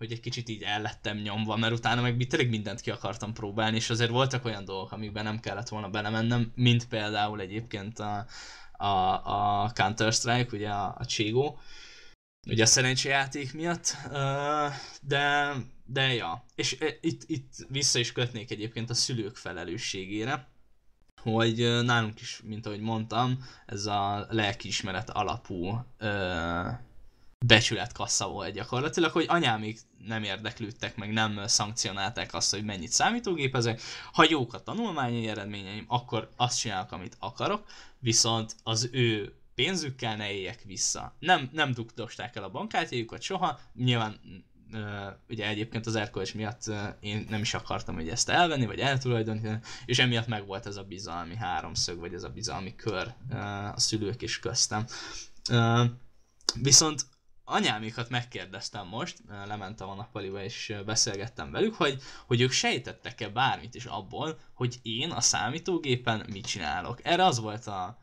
hogy egy kicsit így el lettem nyomva, mert utána meg tényleg mindent ki akartam próbálni, és azért voltak olyan dolgok, amikben nem kellett volna belemennem, mint például egyébként a, a, a Counter-Strike, ugye a, a Cségó, ugye a szerencsejáték miatt, de, de ja, és itt, itt vissza is kötnék egyébként a szülők felelősségére, hogy nálunk is, mint ahogy mondtam, ez a lelkiismeret alapú becsületkassa volt gyakorlatilag, hogy anyámik nem érdeklődtek, meg nem szankcionálták azt, hogy mennyit számítógépezek. Ha jók a tanulmányi eredményeim, akkor azt csinálok, amit akarok, viszont az ő pénzükkel ne éljek vissza. Nem, nem dugdosták el a bankkártyájukat soha, nyilván ugye egyébként az erkölcs miatt én nem is akartam hogy ezt elvenni, vagy eltulajdonítani, és emiatt meg volt ez a bizalmi háromszög, vagy ez a bizalmi kör a szülők is köztem. Viszont anyámikat megkérdeztem most, lementem a nappaliba és beszélgettem velük, hogy, hogy ők sejtettek-e bármit is abból, hogy én a számítógépen mit csinálok. Erre az volt a,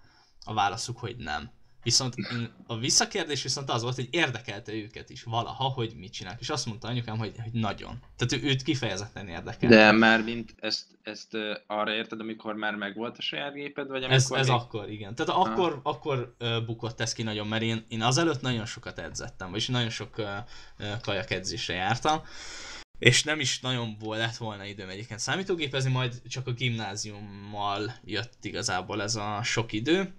a válaszuk, hogy nem. Viszont a visszakérdés viszont az volt, hogy érdekelte őket is valaha, hogy mit csinálnak. És azt mondta anyukám, hogy, hogy nagyon. Tehát ő, őt kifejezetten érdekel. De már mint ezt, ezt arra érted, amikor már megvolt a saját géped, vagy amikor Ez, ez még... akkor, igen. Tehát ha. akkor, akkor uh, bukott ez ki nagyon, mert én, én azelőtt nagyon sokat edzettem, vagyis nagyon sok kajak edzésre jártam. És nem is nagyon volt, lett volna időm egyébként számítógépezni, majd csak a gimnáziummal jött igazából ez a sok idő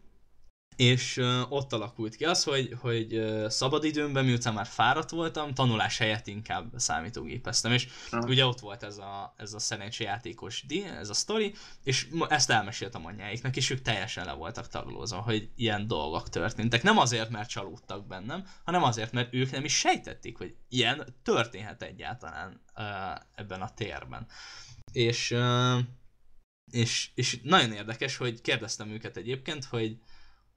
és uh, ott alakult ki az, hogy, hogy uh, szabadidőmben, miután már fáradt voltam, tanulás helyett inkább számítógépeztem, és uh. ugye ott volt ez a, ez a szerencsejátékos di, ez a sztori, és ezt elmeséltem anyáiknak, és ők teljesen le voltak tagolózva, hogy ilyen dolgok történtek. Nem azért, mert csalódtak bennem, hanem azért, mert ők nem is sejtették, hogy ilyen történhet egyáltalán uh, ebben a térben. És, uh, és, és nagyon érdekes, hogy kérdeztem őket egyébként, hogy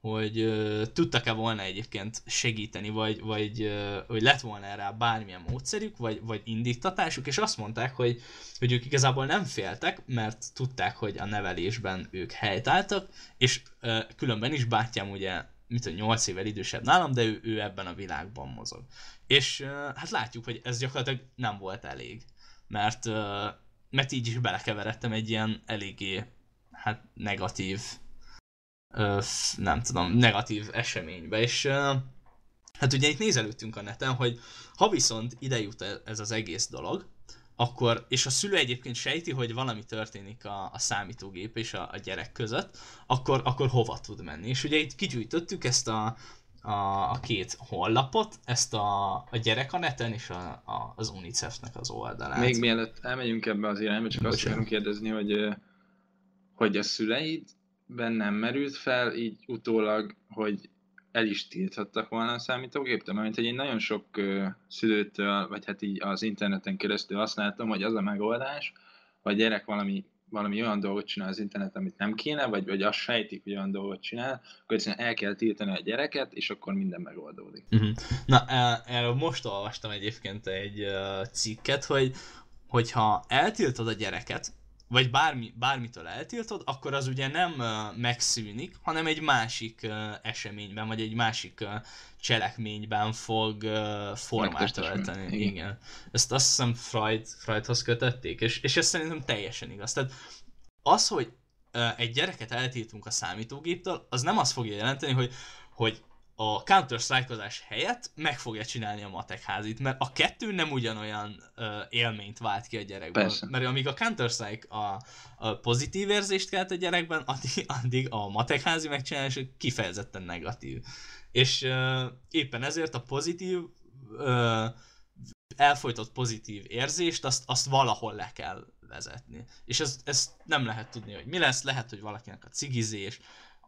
hogy uh, tudtak-e volna egyébként segíteni, vagy, vagy uh, hogy lett volna erre bármilyen módszerük, vagy, vagy indítatásuk, és azt mondták, hogy, hogy ők igazából nem féltek, mert tudták, hogy a nevelésben ők helytáltak, és uh, különben is bátyám ugye, mint a 8 évvel idősebb nálam, de ő, ő ebben a világban mozog. És uh, hát látjuk, hogy ez gyakorlatilag nem volt elég, mert, uh, mert így is belekeveredtem egy ilyen eléggé hát negatív nem tudom, negatív eseménybe, és hát ugye itt nézelődtünk a neten, hogy ha viszont ide jut e, ez az egész dolog, akkor, és a szülő egyébként sejti, hogy valami történik a, a számítógép és a, a gyerek között, akkor, akkor hova tud menni. És ugye itt kigyűjtöttük ezt a, a, a két honlapot, ezt a, a gyerek a neten és a, a, az UNICEF-nek az oldalát. Még mielőtt elmegyünk ebbe az irányba, csak Bocsánat. azt akarom kérdezni, hogy, hogy a szüleid bennem merült fel, így utólag, hogy el is tilthattak volna a számítógéptől, mert hogy én nagyon sok uh, szülőtől, vagy hát így az interneten keresztül használtam, hogy az a megoldás, hogy gyerek valami, valami olyan dolgot csinál az interneten, amit nem kéne, vagy, vagy azt sejtik, hogy olyan dolgot csinál, akkor egyszerűen el kell tiltani a gyereket, és akkor minden megoldódik. Uh-huh. Na, erről most olvastam egyébként egy cikket, hogy hogyha eltiltod a gyereket, vagy bármi, bármitől eltiltod, akkor az ugye nem uh, megszűnik, hanem egy másik uh, eseményben, vagy egy másik uh, cselekményben fog uh, formát ölteni. Igen. Igen. Ezt azt hiszem Freud, Freudhoz kötötték, és, és ez szerintem teljesen igaz. Tehát az, hogy uh, egy gyereket eltiltunk a számítógéptől, az nem azt fogja jelenteni, hogy, hogy a counter strike helyett meg fogja csinálni a matekházit, mert a kettő nem ugyanolyan uh, élményt vált ki a gyerekben. Persze. Mert amíg a Counter-Strike a, a pozitív érzést kelt a gyerekben, addig, addig a matekházi megcsinálás kifejezetten negatív. És uh, éppen ezért a pozitív, uh, elfolytott pozitív érzést, azt, azt valahol le kell vezetni. És ezt, ezt nem lehet tudni, hogy mi lesz, lehet, hogy valakinek a cigizés,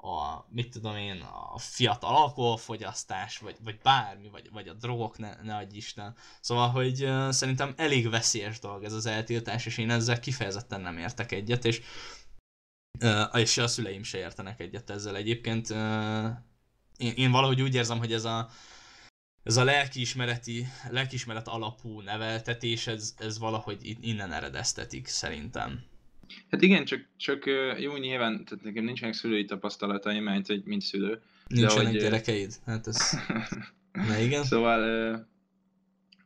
a, mit tudom én, a fiatal alkoholfogyasztás, vagy, vagy bármi, vagy, vagy a drogok, ne, ne adj Isten. Szóval, hogy uh, szerintem elég veszélyes dolog ez az eltiltás, és én ezzel kifejezetten nem értek egyet, és, uh, és a szüleim se értenek egyet ezzel egyébként. Uh, én, én valahogy úgy érzem, hogy ez a, ez a lelkiismereti, lelkiismeret alapú neveltetés, ez, ez valahogy innen eredeztetik szerintem. Hát igen, csak, csak jó nyilván, tehát nekem nincsenek szülői tapasztalataim, mert hogy mint szülő. Nincsenek hogy, gyerekeid? Hát ez... Na igen. Szóval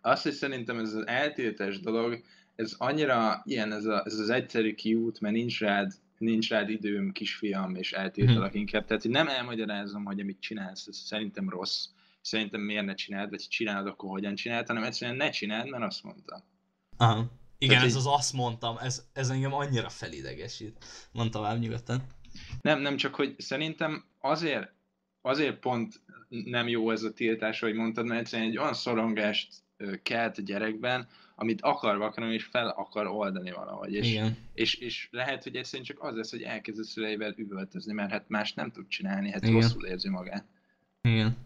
azt is szerintem ez az eltiltás dolog, ez annyira ilyen, ez, a, ez az egyszerű kiút, mert nincs rád, nincs rád időm, kisfiam, és eltiltalak hmm. inkább. Tehát, hogy nem elmagyarázom, hogy amit csinálsz, ez szerintem rossz. Szerintem miért ne csináld, vagy csinálod, akkor hogyan csináld, hanem egyszerűen ne csináld, mert azt mondta. Aha. Igen, ez az azt mondtam, ez, ez engem annyira felidegesít. Mondtam tovább nyugodtan. Nem, nem csak, hogy szerintem azért, azért pont nem jó ez a tiltás, hogy mondtad, mert egyszerűen egy olyan szorongást kelt a gyerekben, amit akar akarom, és fel akar oldani valahogy. És, Igen. és, és lehet, hogy egyszerűen csak az lesz, hogy elkezd a szüleivel üvöltözni, mert hát más nem tud csinálni, hát Igen. rosszul érzi magát. Igen.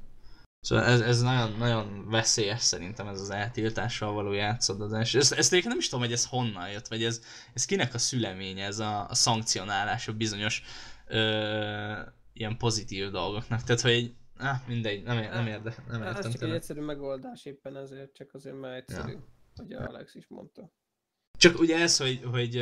Szóval ez, ez nagyon, nagyon veszélyes szerintem ez az eltiltással való játszadozás. Ezt, ezt nem is tudom, hogy ez honnan jött, vagy ez, ez kinek a szüleménye, ez a, a szankcionálás a bizonyos ö, ilyen pozitív dolgoknak. Tehát, hogy egy, ah, mindegy, nem, nem, érde, nem értem. Ez csak tőle. egy egyszerű megoldás éppen ezért, csak azért már egyszerű, ja. hogy Alex is mondta. Csak ugye ez, hogy, hogy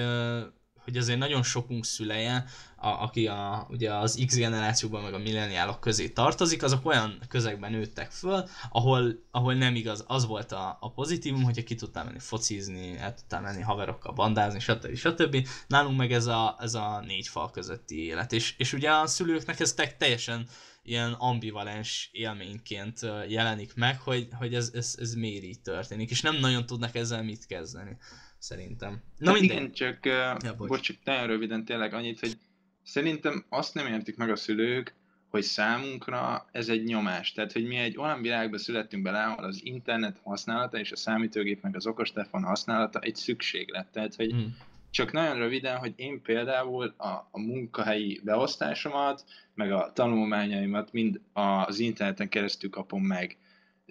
hogy azért nagyon sokunk szüleje, a, aki a, ugye az X generációban meg a milleniálok közé tartozik, azok olyan közegben nőttek föl, ahol, ahol nem igaz, az volt a, a pozitívum, hogyha ki tudtál menni focizni, el tudtál menni haverokkal bandázni, stb. stb. Nálunk meg ez a, ez a négy fal közötti élet. És, és ugye a szülőknek ez te, teljesen ilyen ambivalens élményként jelenik meg, hogy, hogy ez, ez, ez miért így történik, és nem nagyon tudnak ezzel mit kezdeni szerintem. Na hát igen, csak, ja, bocs. bocs, csak nagyon röviden tényleg annyit, hogy szerintem azt nem értik meg a szülők, hogy számunkra ez egy nyomás. Tehát, hogy mi egy olyan világba születtünk bele, ahol az internet használata és a számítógép meg az okostelefon használata egy szükséglet. Tehát, hogy hmm. csak nagyon röviden, hogy én például a, a munkahelyi beosztásomat, meg a tanulmányaimat mind az interneten keresztül kapom meg.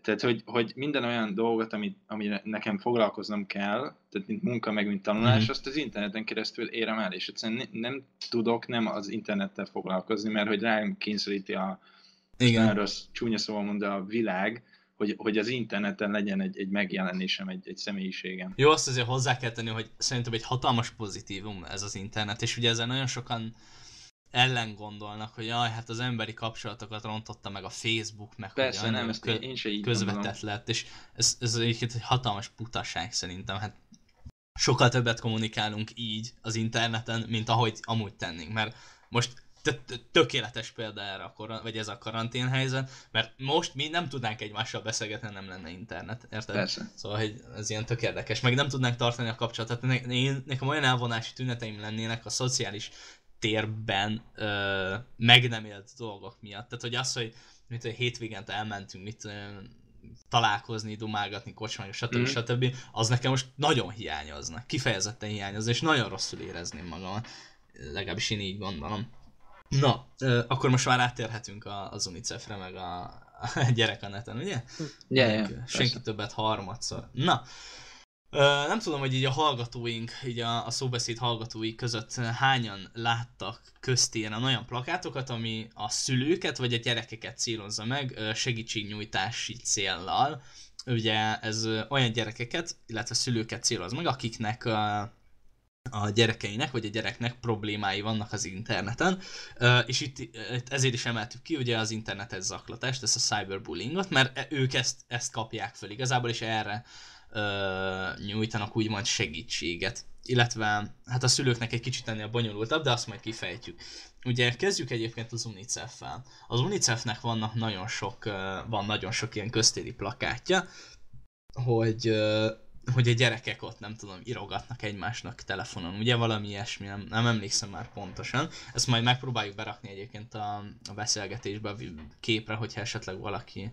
Tehát, hogy, hogy minden olyan dolgot, amit, amire nekem foglalkoznom kell, tehát mint munka, meg mint tanulás, mm. azt az interneten keresztül érem el, és egyszerűen nem tudok nem az internettel foglalkozni, mert hogy rám kényszeríti a Igen. rossz, csúnya szóval mond a világ, hogy, hogy az interneten legyen egy, egy megjelenésem, egy, egy személyiségem. Jó, azt azért hozzá kell tenni, hogy szerintem egy hatalmas pozitívum ez az internet, és ugye ezzel nagyon sokan ellen gondolnak, hogy jaj, hát az emberi kapcsolatokat rontotta meg a Facebook, meg Persze, hogy nem, ezt kö- én se így közvetett gondolom. lett, és ez, ez egyébként egy hatalmas putaság szerintem, hát sokkal többet kommunikálunk így az interneten, mint ahogy amúgy tennénk, mert most tökéletes példa erre a kor- vagy ez a karantén helyzet, mert most mi nem tudnánk egymással beszélgetni, nem lenne internet, érted? Persze. Szóval hogy ez ilyen tök érdekes, meg nem tudnánk tartani a kapcsolatot. Ne- én, nekem olyan elvonási tüneteim lennének a szociális térben ö, meg nem élt dolgok miatt. Tehát, hogy az, hogy mit, hogy hétvégente elmentünk, mit találkozni, dumálgatni, kocsmányos, stb. Mm. stb. az nekem most nagyon hiányozna. Kifejezetten hiányozna, és nagyon rosszul érezném magam. Legalábbis én így gondolom. Na, ö, akkor most már áttérhetünk a, az UNICEF-re, meg a, a gyerek a neten, ugye? Yeah, yeah, Senki persze. többet harmadszor. Na, nem tudom, hogy így a hallgatóink, így a, a szóbeszéd hallgatói között hányan láttak köztéren olyan plakátokat, ami a szülőket vagy a gyerekeket célozza meg segítségnyújtási céllal. Ugye ez olyan gyerekeket, illetve szülőket céloz meg, akiknek a gyerekeinek, vagy a gyereknek problémái vannak az interneten, és itt ezért is emeltük ki ugye az internetes zaklatást, ezt a cyberbullyingot, mert e, ők ezt, ezt kapják föl igazából, és erre nyújtanak úgymond segítséget. Illetve hát a szülőknek egy kicsit ennél bonyolultabb, de azt majd kifejtjük. Ugye kezdjük egyébként az UNICEF-fel. Az UNICEF-nek vannak nagyon sok, van nagyon sok ilyen köztéri plakátja, hogy hogy a gyerekek ott nem tudom, irogatnak egymásnak telefonon, ugye valami ilyesmi, nem, nem emlékszem már pontosan. Ezt majd megpróbáljuk berakni egyébként a, a beszélgetésbe, képre, hogyha esetleg valaki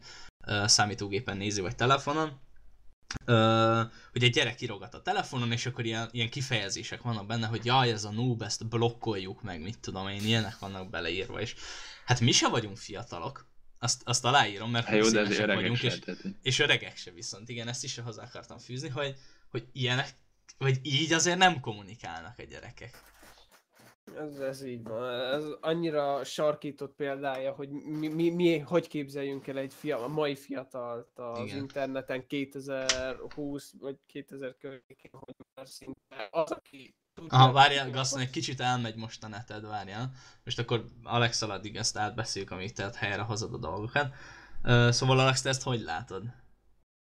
uh, számítógépen nézi, vagy telefonon. Hogy egy gyerek irogat a telefonon, és akkor ilyen, ilyen kifejezések vannak benne, hogy jaj, ez a noob, ezt blokkoljuk meg, mit tudom én, ilyenek vannak beleírva, és hát mi se vagyunk fiatalok, azt, azt aláírom, mert hát jó, de öregek vagyunk, és, és öregek se viszont, igen, ezt is hozzá akartam fűzni, hogy, hogy ilyenek, vagy így azért nem kommunikálnak a gyerekek. Ez, ez így van. Ez annyira sarkított példája, hogy mi, mi, mi hogy képzeljünk el egy fia, a mai fiatalt az Igen. interneten 2020 vagy 2000 környékén, hogy már szinte az, aki Aha, várjál, Gaston, egy kicsit elmegy most a neted, várjál. Most akkor Alex addig ezt átbeszéljük, amíg tehát helyre hozod a dolgokat. Szóval Alex, te ezt hogy látod?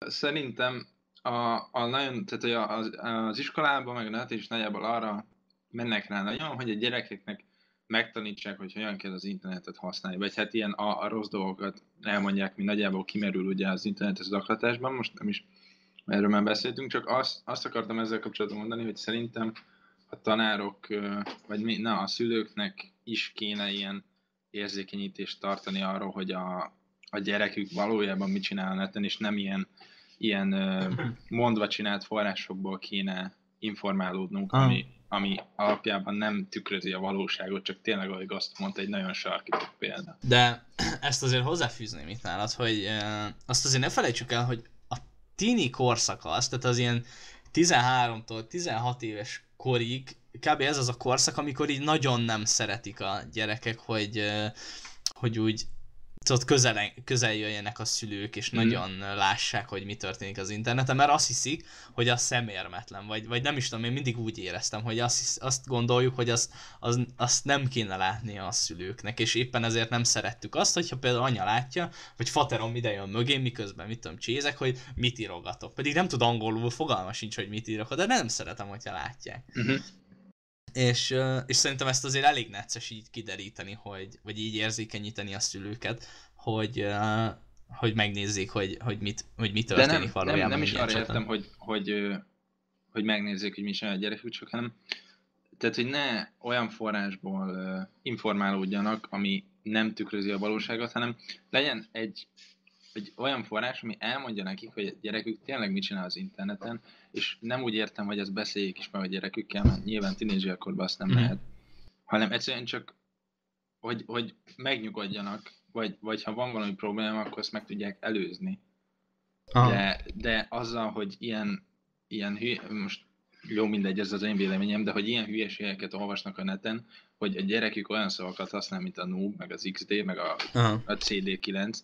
Szerintem a, a nagyon, tehát az, az iskolában, meg a net is nagyjából arra mennek rá nagyon, hogy a gyerekeknek megtanítsák, hogy hogyan kell az internetet használni, vagy hát ilyen a, a rossz dolgokat elmondják, mi nagyjából kimerül ugye az internetes zaklatásban, most nem is erről már beszéltünk, csak azt, azt akartam ezzel kapcsolatban mondani, hogy szerintem a tanárok, vagy mi, na, a szülőknek is kéne ilyen érzékenyítést tartani arról, hogy a, a gyerekük valójában mit csinál a neten, és nem ilyen, ilyen mondva csinált forrásokból kéne informálódnunk, ah. ami, ami alapjában nem tükrözi a valóságot, csak tényleg, ahogy azt mondta, egy nagyon sarkított példa. De ezt azért hozzáfűzném itt nálad, hogy e, azt azért ne felejtsük el, hogy a tini korszaka az, tehát az ilyen 13-tól 16 éves korig, kb. ez az a korszak, amikor így nagyon nem szeretik a gyerekek, hogy, hogy úgy tudod, közel, közel jöjjenek a szülők, és mm. nagyon lássák, hogy mi történik az interneten, mert azt hiszik, hogy az szemérmetlen, vagy, vagy nem is tudom, én mindig úgy éreztem, hogy azt, azt gondoljuk, hogy az, az, azt nem kéne látni a szülőknek, és éppen ezért nem szerettük azt, hogyha például anya látja, vagy faterom ide jön mögé, miközben mit tudom, csézek, hogy mit írogatok. Pedig nem tud angolul, fogalma sincs, hogy mit írok, de nem szeretem, hogyha látják. Mm-hmm. És, és szerintem ezt azért elég necces így kideríteni, hogy, vagy így érzékenyíteni a szülőket, hogy, hogy megnézzék, hogy, hogy, mit, hogy mit történik nem, valójában. Nem, nem is arra értem, hogy, hogy, hogy megnézzék, hogy mi sem a gyerekük, csak hanem tehát, hogy ne olyan forrásból informálódjanak, ami nem tükrözi a valóságot, hanem legyen egy, egy olyan forrás, ami elmondja nekik, hogy a gyerekük tényleg mit csinál az interneten, és nem úgy értem, hogy ezt beszéljék is meg a gyerekükkel, mert nyilván tinédzserkorban azt nem mm. lehet, hanem egyszerűen csak, hogy, hogy megnyugodjanak, vagy, vagy ha van valami probléma, akkor azt meg tudják előzni. De, de azzal, hogy ilyen, ilyen hülye, most jó mindegy, ez az én véleményem, de hogy ilyen hülyeségeket olvasnak a neten, hogy a gyerekük olyan szavakat használ, mint a noob, meg az XD, meg a, a CD9.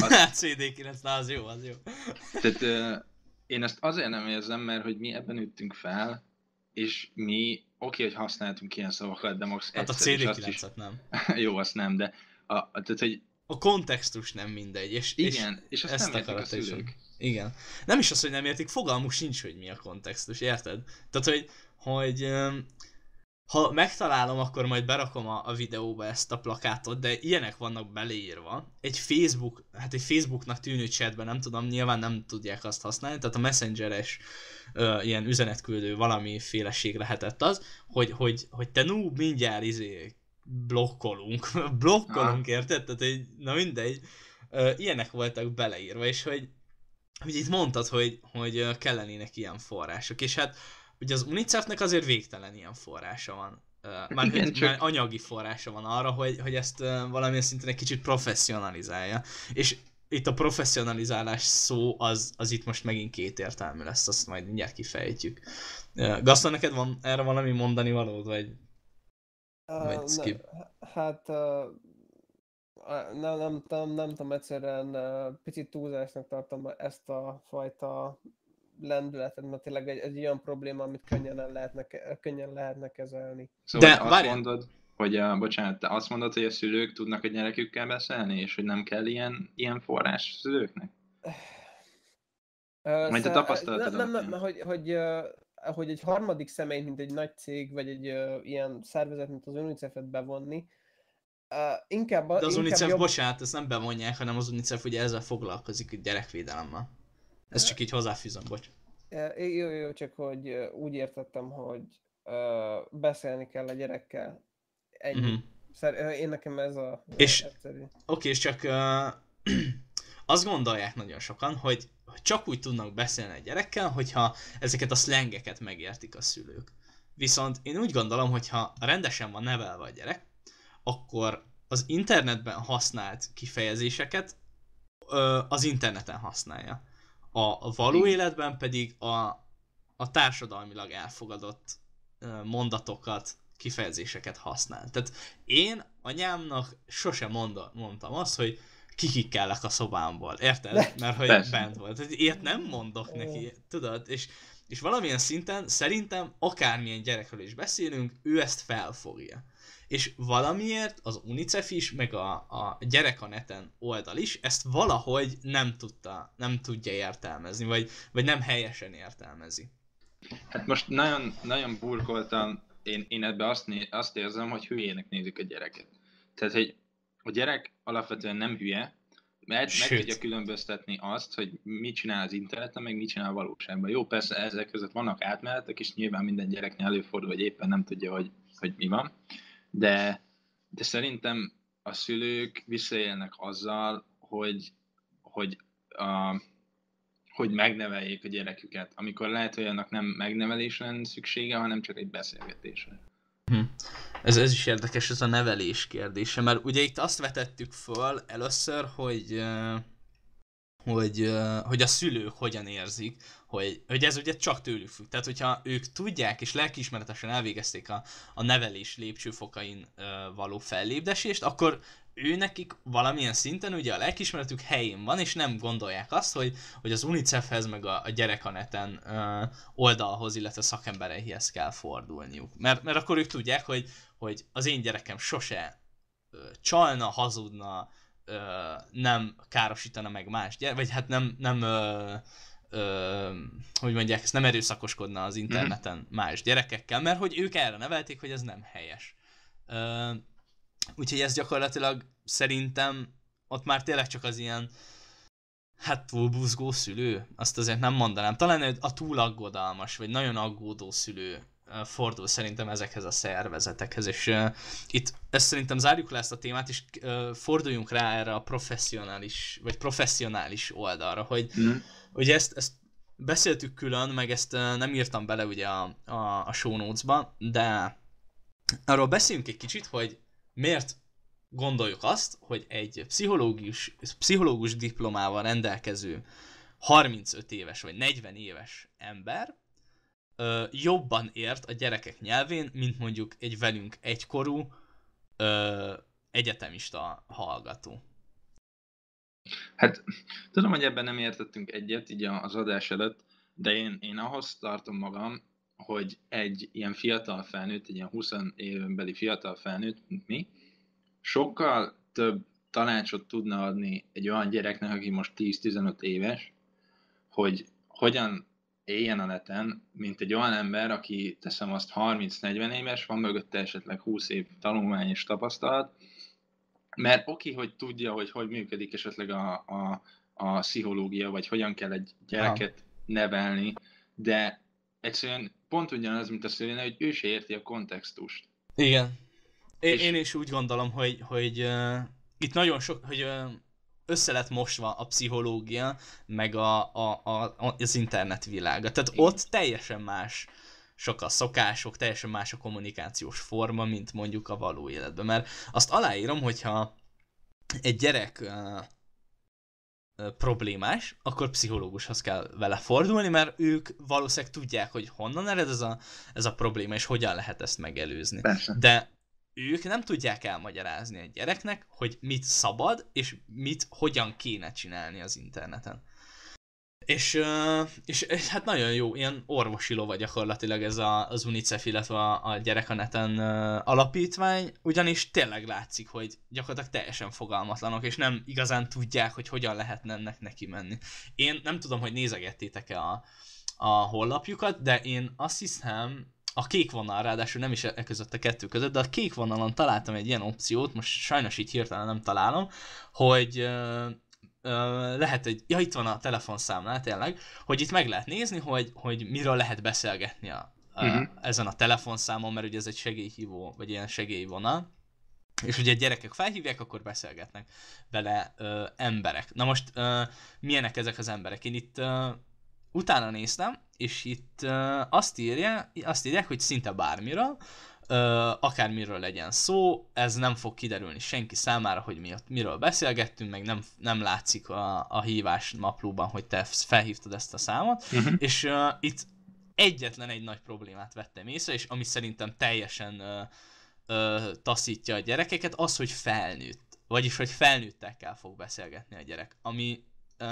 Az... CD9, na az jó, az jó. Tehát én ezt azért nem érzem, mert hogy mi ebben üttünk fel, és mi oké, hogy használtunk ilyen szavakat, de most Hát a CD9-et nem. jó, azt nem, de a, tehát, hogy a kontextus nem mindegy, és, igen, és, és azt ezt nem értik a szülők. Igen. Nem is az, hogy nem értik, fogalmuk sincs, hogy mi a kontextus, érted? Tehát, hogy, hogy ha megtalálom, akkor majd berakom a, a videóba ezt a plakátot, de ilyenek vannak beleírva. Egy Facebook, hát egy Facebooknak tűnő chatben, nem tudom, nyilván nem tudják azt használni, tehát a messengeres uh, ilyen üzenetküldő valami féleség lehetett az, hogy, hogy, hogy te noob, mindjárt izé blokkolunk, blokkolunk, ha. érted? Tehát, hogy, na mindegy, uh, ilyenek voltak beleírva, és hogy, hogy itt mondtad, hogy, hogy kellenének ilyen források, és hát ugye az UNICEF-nek azért végtelen ilyen forrása van. Már, Igen, hogy, csak... már anyagi forrása van arra, hogy, hogy ezt valamilyen szinten egy kicsit professzionalizálja. És itt a professzionalizálás szó az, az itt most megint kétértelmű lesz, azt majd mindjárt kifejtjük. Gaston, neked van erre valami mondani valód, vagy, vagy skip? Hát uh, nem, nem, nem, nem tudom, egyszerűen uh, picit túlzásnak tartom ezt a fajta lendületet, mert tényleg egy, egy olyan probléma, amit könnyen, lehetne, könnyen lehetne kezelni. Szóval De De azt várjál. mondod, hogy a, bocsánat, te azt mondod, hogy a szülők tudnak a gyerekükkel beszélni, és hogy nem kell ilyen, ilyen forrás szülőknek? Majd a szá- tapasztalatod Nem, nem, nem, hogy, hogy, hogy egy harmadik személy, mint egy nagy cég, vagy egy ö, ilyen szervezet, mint az UNICEF-et bevonni, ö, inkább, a- De az inkább UNICEF, jobb... bocsánat, ezt nem bevonják, hanem az UNICEF ugye ezzel foglalkozik, hogy gyerekvédelemmel. Ezt csak így hozzáfűzöm, bocs. Ö, Jó, jó, csak hogy ö, úgy értettem, hogy ö, beszélni kell a gyerekkel. Ennyi. Mhm. Szer- ö, én nekem ez a És-. Oké, és csak uh, azt gondolják nagyon sokan, hogy, hogy csak úgy tudnak beszélni egy gyerekkel, hogyha ezeket a szlengeket megértik a szülők. Viszont én úgy gondolom, hogy ha rendesen van nevelve a gyerek, akkor az internetben használt kifejezéseket ö, az interneten használja. A való életben pedig a, a társadalmilag elfogadott mondatokat, kifejezéseket használ. Tehát én anyámnak sosem monda, mondtam azt, hogy kikikkellek a szobámból, érted? Mert hogy Persze. bent volt. Tehát ilyet nem mondok neki, tudod? És, és valamilyen szinten szerintem akármilyen gyerekről is beszélünk, ő ezt felfogja. És valamiért az UNICEF is, meg a, a gyerek a neten oldal is ezt valahogy nem tudta, nem tudja értelmezni, vagy, vagy nem helyesen értelmezi. Hát most nagyon, nagyon burkoltan én, én ebbe azt, né, azt érzem, hogy hülyének nézik a gyereket. Tehát, hogy a gyerek alapvetően nem hülye, mert meg Sőt. tudja különböztetni azt, hogy mit csinál az interneten, meg mit csinál a valóságban. Jó, persze ezek között vannak átmenetek, és nyilván minden gyereknél előfordul, hogy éppen nem tudja, hogy, hogy mi van. De, de szerintem a szülők visszaélnek azzal, hogy, hogy, a, hogy megneveljék a gyereküket, amikor lehet, hogy annak nem megnevelésre lenne szüksége, hanem csak egy beszélgetésre. Ez, ez is érdekes, ez a nevelés kérdése, mert ugye itt azt vetettük föl először, hogy ö, hogy, hogy a szülők hogyan érzik, hogy, hogy ez ugye csak tőlük függ. Tehát, hogyha ők tudják és lelkiismeretesen elvégezték a, a nevelés lépcsőfokain ö, való fellépdesést, akkor ő nekik valamilyen szinten ugye a lelkiismeretük helyén van, és nem gondolják azt, hogy, hogy az UNICEF-hez meg a, a gyerekaneten ö, oldalhoz, illetve szakembereihez kell fordulniuk. Mert, mert akkor ők tudják, hogy, hogy az én gyerekem sose ö, csalna, hazudna, ö, nem károsítana meg más gyerek, vagy hát nem, nem ö, ö, hogy mondják, ezt nem erőszakoskodna az interneten más gyerekekkel, mert hogy ők erre nevelték, hogy ez nem helyes. Ö, úgyhogy ez gyakorlatilag szerintem ott már tényleg csak az ilyen hát túlbuzgó szülő, azt azért nem mondanám. Talán a túl aggodalmas, vagy nagyon aggódó szülő fordul szerintem ezekhez a szervezetekhez, és uh, itt ezt szerintem zárjuk le ezt a témát, és uh, forduljunk rá erre a professzionális, vagy professzionális oldalra, hogy Mm. ugye ezt, ezt beszéltük külön, meg ezt uh, nem írtam bele ugye a, a, a show notes-ba, de arról beszéljünk egy kicsit, hogy miért gondoljuk azt, hogy egy pszichológus, pszichológus diplomával rendelkező 35 éves vagy 40 éves ember ö, jobban ért a gyerekek nyelvén, mint mondjuk egy velünk egykorú ö, egyetemista hallgató. Hát tudom, hogy ebben nem értettünk egyet így az adás előtt, de én, én ahhoz tartom magam, hogy egy ilyen fiatal felnőtt, egy ilyen 20 éven beli fiatal felnőtt, mint mi, sokkal több tanácsot tudna adni egy olyan gyereknek, aki most 10-15 éves, hogy hogyan éljen a neten, mint egy olyan ember, aki teszem azt 30-40 éves, van mögötte esetleg 20 év tanulmány és tapasztalat, mert oké, hogy tudja, hogy hogy működik esetleg a, a, a pszichológia, vagy hogyan kell egy gyereket nevelni, de egyszerűen pont ugyanaz, mint a szülőnél, hogy ő se érti a kontextust. Igen. Én, És- én is úgy gondolom, hogy, hogy uh, itt nagyon sok, hogy uh, össze lett mosva a pszichológia, meg a, a, a, az internet világa. Tehát Igen. ott teljesen más sok a szokások, teljesen más a kommunikációs forma, mint mondjuk a való életben. Mert azt aláírom, hogyha egy gyerek uh, problémás, akkor pszichológushoz kell vele fordulni, mert ők valószínűleg tudják, hogy honnan ered ez a, ez a probléma, és hogyan lehet ezt megelőzni. Persze. De ők nem tudják elmagyarázni egy gyereknek, hogy mit szabad, és mit hogyan kéne csinálni az interneten. És, és, és hát nagyon jó, ilyen orvosi lova gyakorlatilag ez a, az UNICEF, illetve a, a Gyerek Neten alapítvány, ugyanis tényleg látszik, hogy gyakorlatilag teljesen fogalmatlanok, és nem igazán tudják, hogy hogyan lehetne ennek neki menni. Én nem tudom, hogy nézegettétek-e a, a honlapjukat, de én azt hiszem, a kék vonal, ráadásul nem is e között a kettő között, de a kék vonalon találtam egy ilyen opciót, most sajnos így hirtelen nem találom, hogy lehet egy, ja itt van a telefonszámlál tényleg, hogy itt meg lehet nézni, hogy, hogy miről lehet beszélgetni a, a, uh-huh. ezen a telefonszámon, mert ugye ez egy segélyhívó, vagy ilyen segélyvonal, és ugye gyerekek felhívják, akkor beszélgetnek vele ö, emberek. Na most ö, milyenek ezek az emberek? Én itt ö, utána néztem, és itt ö, azt, írja, azt írják, hogy szinte bármiről, akármiről legyen szó, ez nem fog kiderülni senki számára, hogy mi miről beszélgettünk, meg nem, nem látszik a, a hívás naplóban, hogy te felhívtad ezt a számot, uh-huh. és uh, itt egyetlen egy nagy problémát vettem észre, és ami szerintem teljesen uh, uh, taszítja a gyerekeket, az, hogy felnőtt. Vagyis, hogy felnőttekkel fog beszélgetni a gyerek. Ami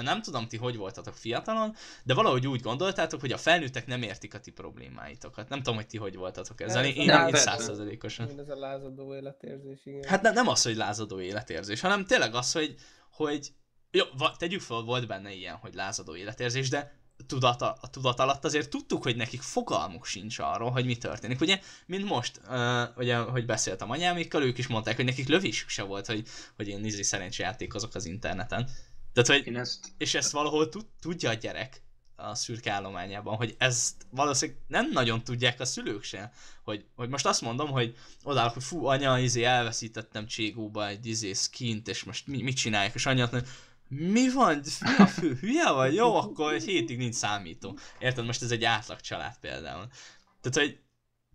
nem tudom ti hogy voltatok fiatalon, de valahogy úgy gondoltátok, hogy a felnőttek nem értik a ti problémáitokat. Nem tudom, hogy ti hogy voltatok ezzel. Én, én százszerzalékosan. Ez a lázadó életérzés, igen. Hát ne, nem az, hogy lázadó életérzés, hanem tényleg az, hogy, hogy jó, tegyük fel, volt benne ilyen, hogy lázadó életérzés, de tudata, a tudat alatt azért tudtuk, hogy nekik fogalmuk sincs arról, hogy mi történik. Ugye, mint most, uh, ugye, hogy beszéltem anyámékkal, ők is mondták, hogy nekik lövésük se volt, hogy, hogy én nézi szerencsejátékozok az interneten. Tehát, hogy, ezt... És ezt valahol tud, tudja a gyerek a szürke állományában, hogy ezt valószínűleg nem nagyon tudják a szülők sem, hogy, hogy most azt mondom, hogy odállok, hogy fú, anya, izé, elveszítettem Cségóba egy izé skint, és most mi, mit csinálják, és anya mi van? Mi a fő? Hülye vagy? Jó, akkor egy hétig nincs számító. Érted? Most ez egy átlag család például. Tehát, hogy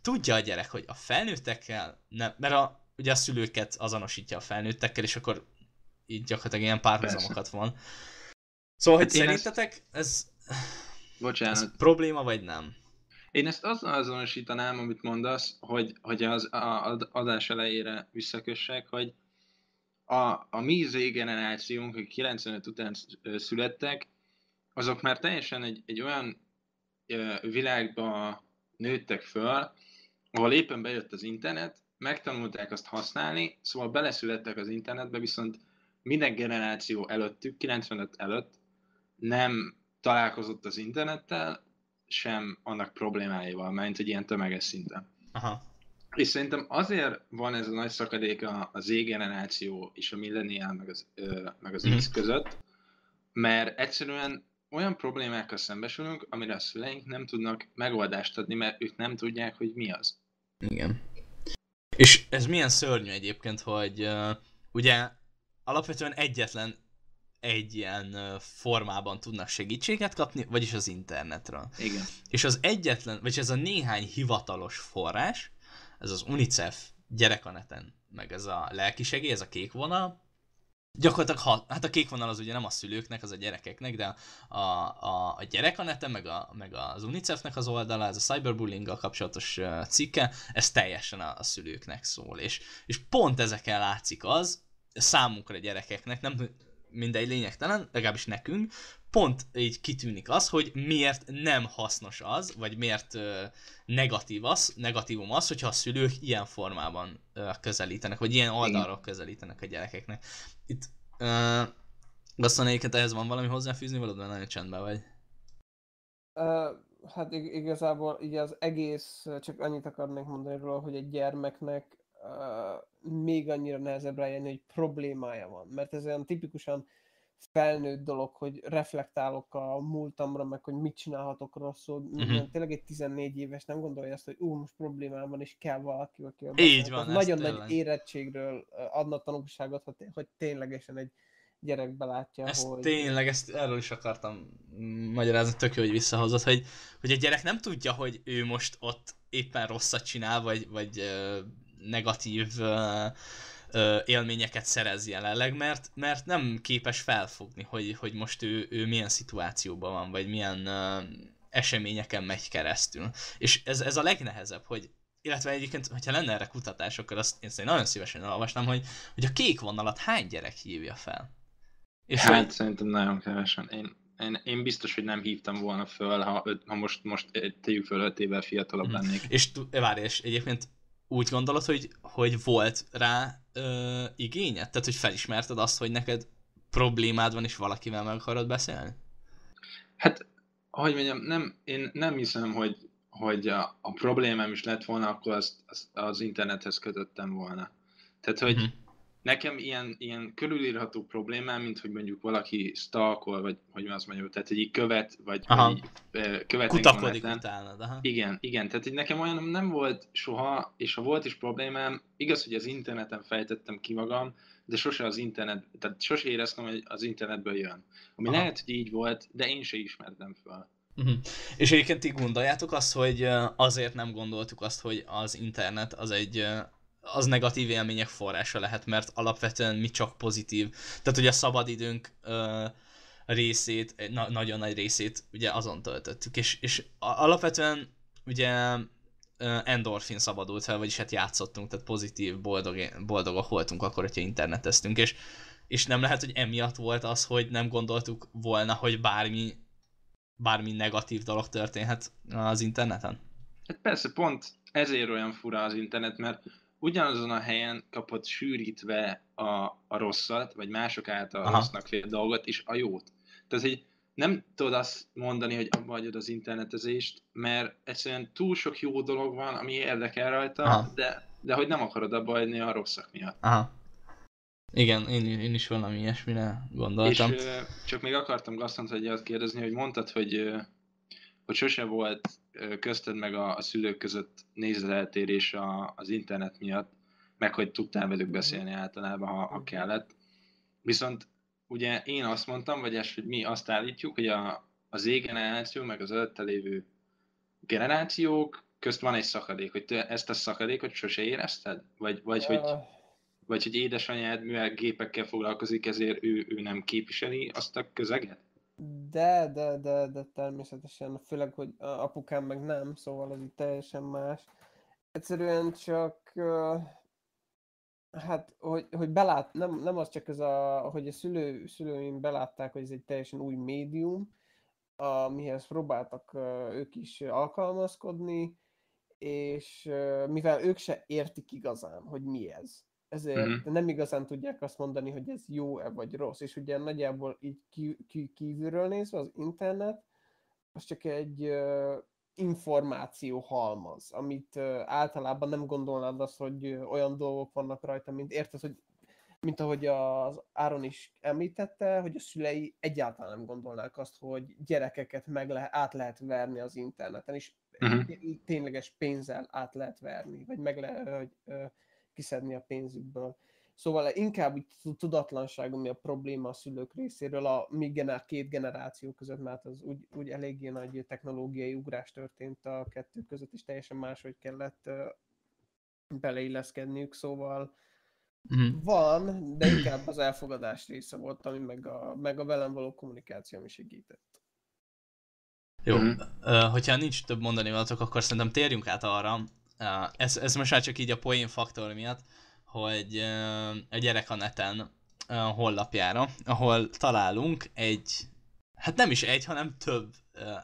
tudja a gyerek, hogy a felnőttekkel nem, mert a, ugye a szülőket azonosítja a felnőttekkel, és akkor így gyakorlatilag ilyen párhuzamokat van. Szóval, hogy hát szerintetek ez, Bocsánat. ez probléma, vagy nem? Én ezt azzal azonosítanám, amit mondasz, hogy, hogy az a, adás elejére visszakössek, hogy a, a mi Z generációnk, akik 95 után születtek, azok már teljesen egy, egy olyan világba nőttek föl, ahol éppen bejött az internet, megtanulták azt használni, szóval beleszülettek az internetbe, viszont minden generáció előttük, 95 előtt nem találkozott az internettel, sem annak problémáival, mert egy ilyen tömeges szinten. Aha. És szerintem azért van ez a nagy szakadék a, a Z generáció és a millennial meg az, ö, meg az mm-hmm. X között, mert egyszerűen olyan problémákkal szembesülünk, amire a szüleink nem tudnak megoldást adni, mert ők nem tudják, hogy mi az. Igen. És ez milyen szörnyű egyébként, hogy uh, ugye alapvetően egyetlen egy ilyen formában tudnak segítséget kapni, vagyis az internetről. Igen. És az egyetlen, vagy ez a néhány hivatalos forrás, ez az UNICEF gyerekaneten, meg ez a lelkisegély, ez a kék vonal, gyakorlatilag, ha, hát a kék vonal az ugye nem a szülőknek, az a gyerekeknek, de a, a, a gyerekaneten, meg, a, meg az UNICEF-nek az oldala, ez a cyberbullying kapcsolatos cikke, ez teljesen a, a szülőknek szól. És, és pont ezeken látszik az, számunkra gyerekeknek, nem mindegy lényegtelen, legalábbis nekünk, pont így kitűnik az, hogy miért nem hasznos az, vagy miért uh, negatív az, negatívum az, hogyha a szülők ilyen formában uh, közelítenek, vagy ilyen oldalról közelítenek a gyerekeknek. Itt uh, Gasztan, ehhez van valami hozzáfűzni, valód, nagyon csendben vagy. Uh, hát igazából így az egész, csak annyit akarnék mondani róla, hogy egy gyermeknek uh, még annyira nehezebb rájönni, hogy problémája van. Mert ez olyan tipikusan felnőtt dolog, hogy reflektálok a múltamra, meg hogy mit csinálhatok rosszul. Uh-huh. Tényleg egy 14 éves nem gondolja azt, hogy ú, most problémám van, és kell valaki, aki Így van, Nagyon nagy tényleg. érettségről adna tanulságot, hogy, ténylegesen egy gyerek belátja, ezt hogy... Tényleg, ezt erről is akartam magyarázni, tök jó, hogy visszahozott, hogy, hogy egy gyerek nem tudja, hogy ő most ott éppen rosszat csinál, vagy, vagy negatív uh, uh, élményeket szerez jelenleg, mert, mert nem képes felfogni, hogy, hogy most ő, ő milyen szituációban van, vagy milyen uh, eseményeken megy keresztül. És ez, ez a legnehezebb, hogy illetve egyébként, hogyha lenne erre kutatás, akkor azt én nagyon szívesen olvasnám, hogy, hogy a kék vonalat hány gyerek hívja fel? És hát hogy... szerintem nagyon kevesen. Én én, én biztos, hogy nem hívtam volna föl, ha, öt, ha most, most tegyük föl öt évvel fiatalabb Mhm. lennék. És várj, és egyébként úgy gondolod, hogy, hogy volt rá ö, igényed? Tehát, hogy felismerted azt, hogy neked problémád van, és valakivel meg akarod beszélni? Hát, hogy mondjam, nem, én nem hiszem, hogy, hogy a, a problémám is lett volna, akkor azt, azt az internethez kötöttem volna. Tehát, hogy Mhm. Nekem ilyen, ilyen körülírható problémám, mint hogy mondjuk valaki stalkol, vagy hogy azt mondjuk, tehát hogy így követ, vagy, Aha. vagy így, követ Kutakodik neten. utána, aha. Igen, igen, tehát így nekem olyan nem volt soha, és ha volt is problémám, igaz, hogy az interneten fejtettem ki magam, de sose az internet, tehát sose éreztem, hogy az internetből jön. Ami Aha. lehet, hogy így volt, de én se ismertem fel. Uh-huh. És egyébként ti gondoljátok azt, hogy azért nem gondoltuk azt, hogy az internet az egy az negatív élmények forrása lehet, mert alapvetően mi csak pozitív. Tehát, hogy a szabadidőnk ö, részét, na- nagyon nagy részét ugye azon töltöttük, és, és alapvetően ugye endorfin szabadult fel, vagyis hát játszottunk, tehát pozitív, boldog, boldogak voltunk akkor, hogyha interneteztünk, és, és nem lehet, hogy emiatt volt az, hogy nem gondoltuk volna, hogy bármi bármi negatív dolog történhet az interneten? Hát persze, pont ezért olyan fura az internet, mert ugyanazon a helyen kapott sűrítve a, a rosszat, vagy mások által Aha. rossznak fél dolgot, és a jót. Tehát, hogy nem tudod azt mondani, hogy abba hagyod az internetezést, mert egyszerűen túl sok jó dolog van, ami érdekel rajta, Aha. de, de hogy nem akarod abba hagyni a rosszak miatt. Aha. Igen, én, én is valami ilyesmire És gondoltam. ö, csak még akartam Gasztant egy azt kérdezni, hogy mondtad, hogy, hogy sose volt közted meg a, a szülők között nézeteltérés a, az internet miatt, meg hogy tudtál velük beszélni általában, ha, ha kellett. Viszont ugye én azt mondtam, vagy ezt, hogy mi azt állítjuk, hogy a, az Z generáció, meg az előtte lévő generációk közt van egy szakadék, hogy te ezt a szakadékot sose érezted? Vagy, vagy hogy vagy hogy édesanyád, mivel gépekkel foglalkozik, ezért ő, ő nem képviseli azt a közeget? De, de, de, de természetesen, főleg, hogy apukám meg nem, szóval az itt teljesen más. Egyszerűen csak, hát, hogy, hogy belát, nem, nem az csak ez a, hogy a szülő, szülőim belátták, hogy ez egy teljesen új médium, amihez próbáltak ők is alkalmazkodni, és mivel ők se értik igazán, hogy mi ez, ezért Mhm. nem igazán tudják azt mondani, hogy ez jó-e vagy rossz, és ugye nagyjából így ki, ki, kívülről nézve az internet, az csak egy ö, információ halmaz, amit általában nem gondolnád azt, hogy olyan dolgok vannak rajta, mint érted, hogy mint ahogy az Áron is említette, hogy a szülei egyáltalán nem gondolnák azt, hogy gyerekeket meg le, át lehet verni az interneten, és té- tényleges pénzzel át lehet verni, vagy meg lehet hogy, kiszedni a pénzükből. Szóval inkább tudatlanság, ami a probléma a szülők részéről a mi gener- két generáció között, mert az úgy, úgy eléggé nagy technológiai ugrás történt a kettő között, és teljesen máshogy kellett beleilleszkedniük, szóval Mhm. van, de inkább az elfogadás része volt, ami meg a, meg a velem való kommunikáció is segített. Jó, ö, hogyha nincs több mondani valatok, akkor szerintem térjünk át arra, ö, ez, ez most már csak így a poén faktor miatt, hogy ö, a gyerek a neten honlapjára, ahol találunk egy, hát nem is egy, hanem több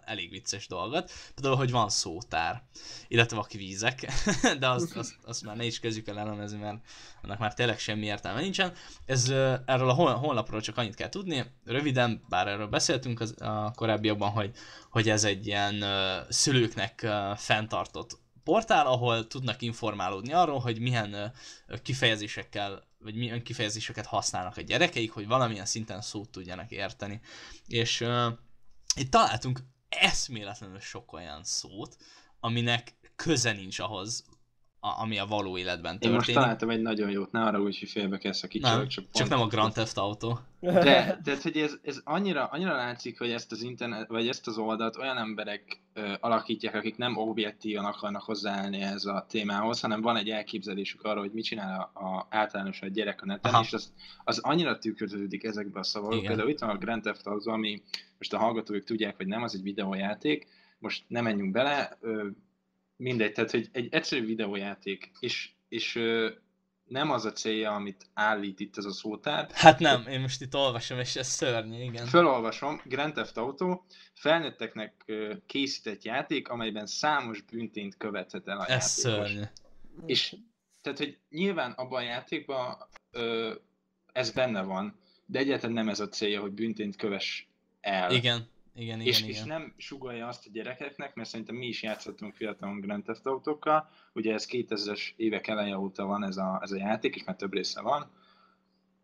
elég vicces dolgot. Például, hogy van szótár, illetve vakvízek, de azt, azt, azt már ne is kezdjük el elemezni, mert annak már tényleg semmi értelme nincsen. Ez erről a honlapról csak annyit kell tudni, röviden, bár erről beszéltünk az, a korábbiakban, hogy hogy ez egy ilyen szülőknek fenntartott portál, ahol tudnak informálódni arról, hogy milyen kifejezésekkel, vagy milyen kifejezéseket használnak a gyerekeik, hogy valamilyen szinten szót tudjanak érteni. És ö, itt találtunk eszméletlenül sok olyan szót, aminek köze nincs ahhoz, a, ami a való életben Én történik. most találtam egy nagyon jót, ne arra úgy, hogy félbe kell szakítsalak, nem, csak, csak nem a Grand Theft Auto. De, de hogy ez, ez annyira, annyira látszik, hogy ezt az internet, vagy ezt az oldalt olyan emberek ö, alakítják, akik nem objektívan akarnak hozzáállni ehhez a témához, hanem van egy elképzelésük arról, hogy mit csinál a, a általános a gyerek a neten, Aha. és az, az annyira tükröződik ezekbe a szavakba. Például itt van a Grand Theft Auto, ami most a hallgatók tudják, hogy nem, az egy videójáték, most nem menjünk bele, ö, mindegy, tehát hogy egy egyszerű videójáték, és, és nem az a célja, amit állít itt ez a szótár. Hát nem, én most itt olvasom, és ez szörnyű, igen. Fölolvasom, Grand Theft Auto felnőtteknek készített játék, amelyben számos büntényt követhet el a Ez játékos. szörnyű. És tehát, hogy nyilván abban a játékban ö, ez benne van, de egyáltalán nem ez a célja, hogy büntényt kövess el. Igen, igen, igen, és, igen. és nem sugalja azt a gyerekeknek, mert szerintem mi is játszottunk fiatalon Grand Theft Autókkal, ugye ez 2000-es évek eleje óta van ez a, ez a játék, és már több része van.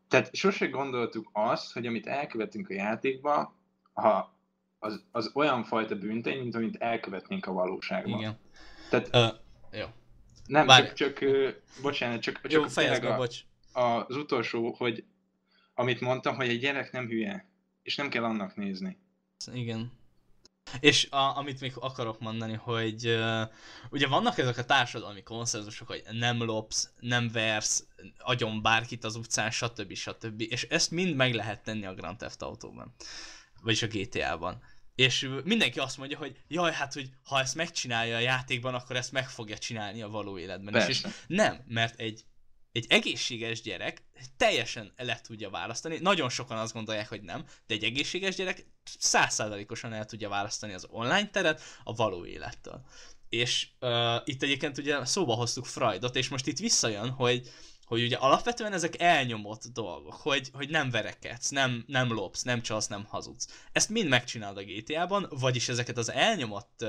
Tehát sose gondoltuk azt, hogy amit elkövetünk a játékba, ha az, az olyan fajta büntény, mint amit elkövetnénk a valóságban. Igen. Tehát Ö, jó. nem, Várj. csak, csak, ö, bocsánat, csak, Jó, csak fejezd a, bocs. az utolsó, hogy amit mondtam, hogy egy gyerek nem hülye, és nem kell annak nézni. Igen. És a, amit még akarok mondani, hogy uh, ugye vannak ezek a társadalmi konszenzusok, hogy nem lopsz, nem versz, agyon bárkit az utcán, stb. stb. És ezt mind meg lehet tenni a Grand Theft Autóban. Vagyis a GTA-ban. És mindenki azt mondja, hogy jaj, hát, hogy ha ezt megcsinálja a játékban, akkor ezt meg fogja csinálni a való életben is. És Persze. nem, mert egy, egy egészséges gyerek teljesen le tudja választani. Nagyon sokan azt gondolják, hogy nem, de egy egészséges gyerek százszázalékosan el tudja választani az online teret a való élettől. És uh, itt egyébként ugye szóba hoztuk Freudot, és most itt visszajön, hogy hogy ugye alapvetően ezek elnyomott dolgok, hogy, hogy nem verekedsz, nem, nem lopsz, nem csalsz, nem hazudsz. Ezt mind megcsinálod a GTA-ban, vagyis ezeket az elnyomott,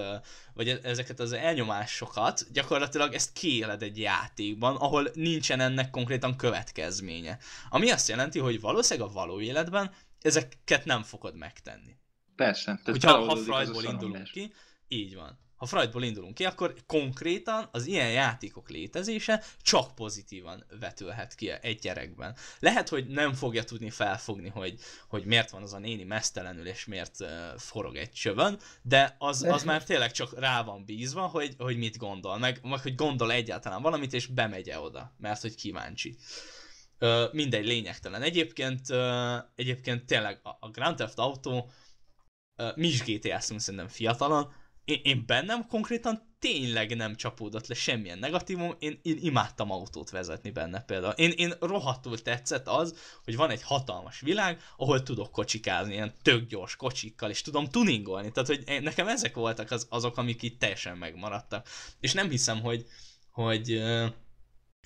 vagy e- ezeket az elnyomásokat, gyakorlatilag ezt kiéled egy játékban, ahol nincsen ennek konkrétan következménye. Ami azt jelenti, hogy valószínűleg a való életben ezeket nem fogod megtenni. Persze. Tehát Hogyha ha Freudból indulunk ki, így van. Ha Freudból indulunk ki, akkor konkrétan az ilyen játékok létezése csak pozitívan vetülhet ki egy gyerekben. Lehet, hogy nem fogja tudni felfogni, hogy, hogy miért van az a néni mesztelenül, és miért uh, forog egy csövön, de az, az már tényleg csak rá van bízva, hogy, hogy mit gondol, meg, meg hogy gondol egyáltalán valamit, és bemegye oda, mert hogy kíváncsi. Ö, mindegy, lényegtelen. Egyébként, ö, egyébként tényleg a, a Grand Theft Auto, ö, mi is GTA-ztunk szerintem fiatalon, én, én bennem konkrétan tényleg nem csapódott le semmilyen negatívum, én, én imádtam autót vezetni benne például. Én, én rohadtul tetszett az, hogy van egy hatalmas világ, ahol tudok kocsikázni, ilyen tök gyors kocsikkal, és tudom tuningolni, tehát hogy nekem ezek voltak az, azok, amik itt teljesen megmaradtak. És nem hiszem, hogy, hogy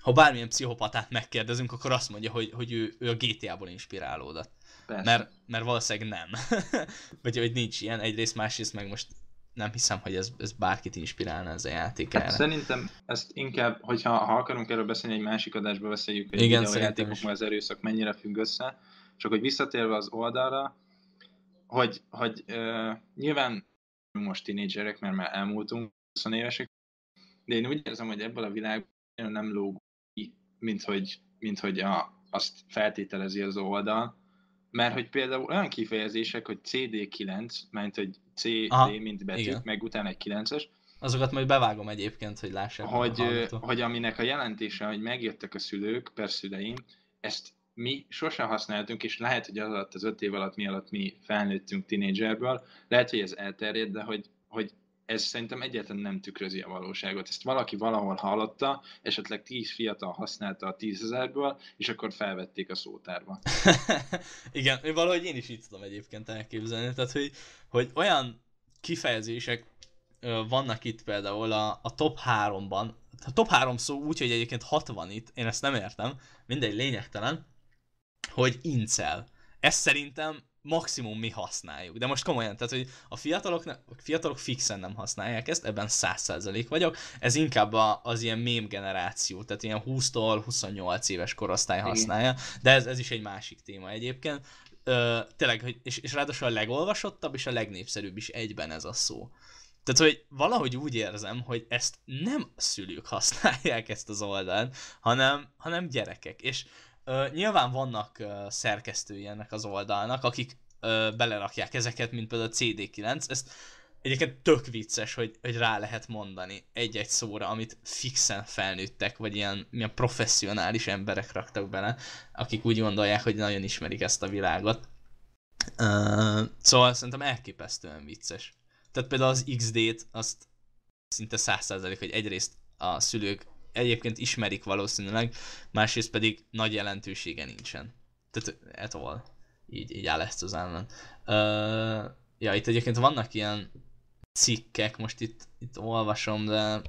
ha bármilyen pszichopatát megkérdezünk, akkor azt mondja, hogy, hogy ő, ő a GTA-ból inspirálódott. Persze. Mert, mert valószínűleg nem. Vagy hogy nincs ilyen, egyrészt, másrészt meg most nem hiszem, hogy ez, ez bárkit inspirálna ez a játék Hát erre. szerintem ezt inkább, hogyha ha akarunk erről beszélni, egy másik adásba beszéljük, hogy Igen, a játékokban az erőszak mennyire függ össze. Csak hogy visszatérve az oldalra, hogy, hogy uh, nyilván most tinédzserek, mert már elmúltunk 20 évesek, de én úgy érzem, hogy ebből a világból nem lóg ki, mint hogy, mint hogy a, azt feltételezi az oldal, mert hogy például olyan kifejezések, hogy CD9, mert hogy CD, Aha, mint betűk, igen. meg utána egy 9-es, Azokat majd bevágom egyébként, hogy lássák. hogy, hogy aminek a jelentése, hogy megjöttek a szülők, per szüleim, ezt mi sosem használtunk, és lehet, hogy az alatt az öt év alatt, mi alatt mi felnőttünk tinédzserből, lehet, hogy ez elterjed, de hogy, hogy ez szerintem egyáltalán nem tükrözi a valóságot. Ezt valaki valahol hallotta, esetleg tíz fiatal használta a tízezerből, és akkor felvették a szótárba. Igen, valahogy én is így tudom egyébként elképzelni. Tehát, hogy, hogy olyan kifejezések vannak itt például a, a top 3-ban. A top 3 szó úgy, hogy egyébként 60 itt, én ezt nem értem, mindegy lényegtelen, hogy incel. Ezt szerintem maximum mi használjuk. De most komolyan, tehát hogy a fiatalok, ne, a fiatalok fixen nem használják ezt, ebben 100% vagyok. Ez inkább a, az ilyen mém generáció, tehát ilyen 20-tól 28 éves korosztály Igen. használja, de ez, ez is egy másik téma egyébként. Ö, tényleg, hogy, és, és ráadásul a legolvasottabb és a legnépszerűbb is egyben ez a szó. Tehát, hogy valahogy úgy érzem, hogy ezt nem szülők használják ezt az oldalt, hanem, hanem gyerekek. És nyilván vannak ö, szerkesztői ennek az oldalnak, akik ö, belerakják ezeket, mint például a CD9. Ezt egyébként tök vicces, hogy, hogy rá lehet mondani egy-egy szóra, amit fixen felnőttek, vagy ilyen, ilyen professzionális emberek raktak bele, akik úgy gondolják, hogy nagyon ismerik ezt a világot. Uh, szóval szerintem elképesztően vicces. Tehát például az XD-t, azt szinte 100% hogy egyrészt a szülők egyébként ismerik valószínűleg, másrészt pedig nagy jelentősége nincsen. Tehát et all. Így, így áll ezt az ellen. Uh, ja, itt egyébként vannak ilyen cikkek, most itt, itt olvasom, de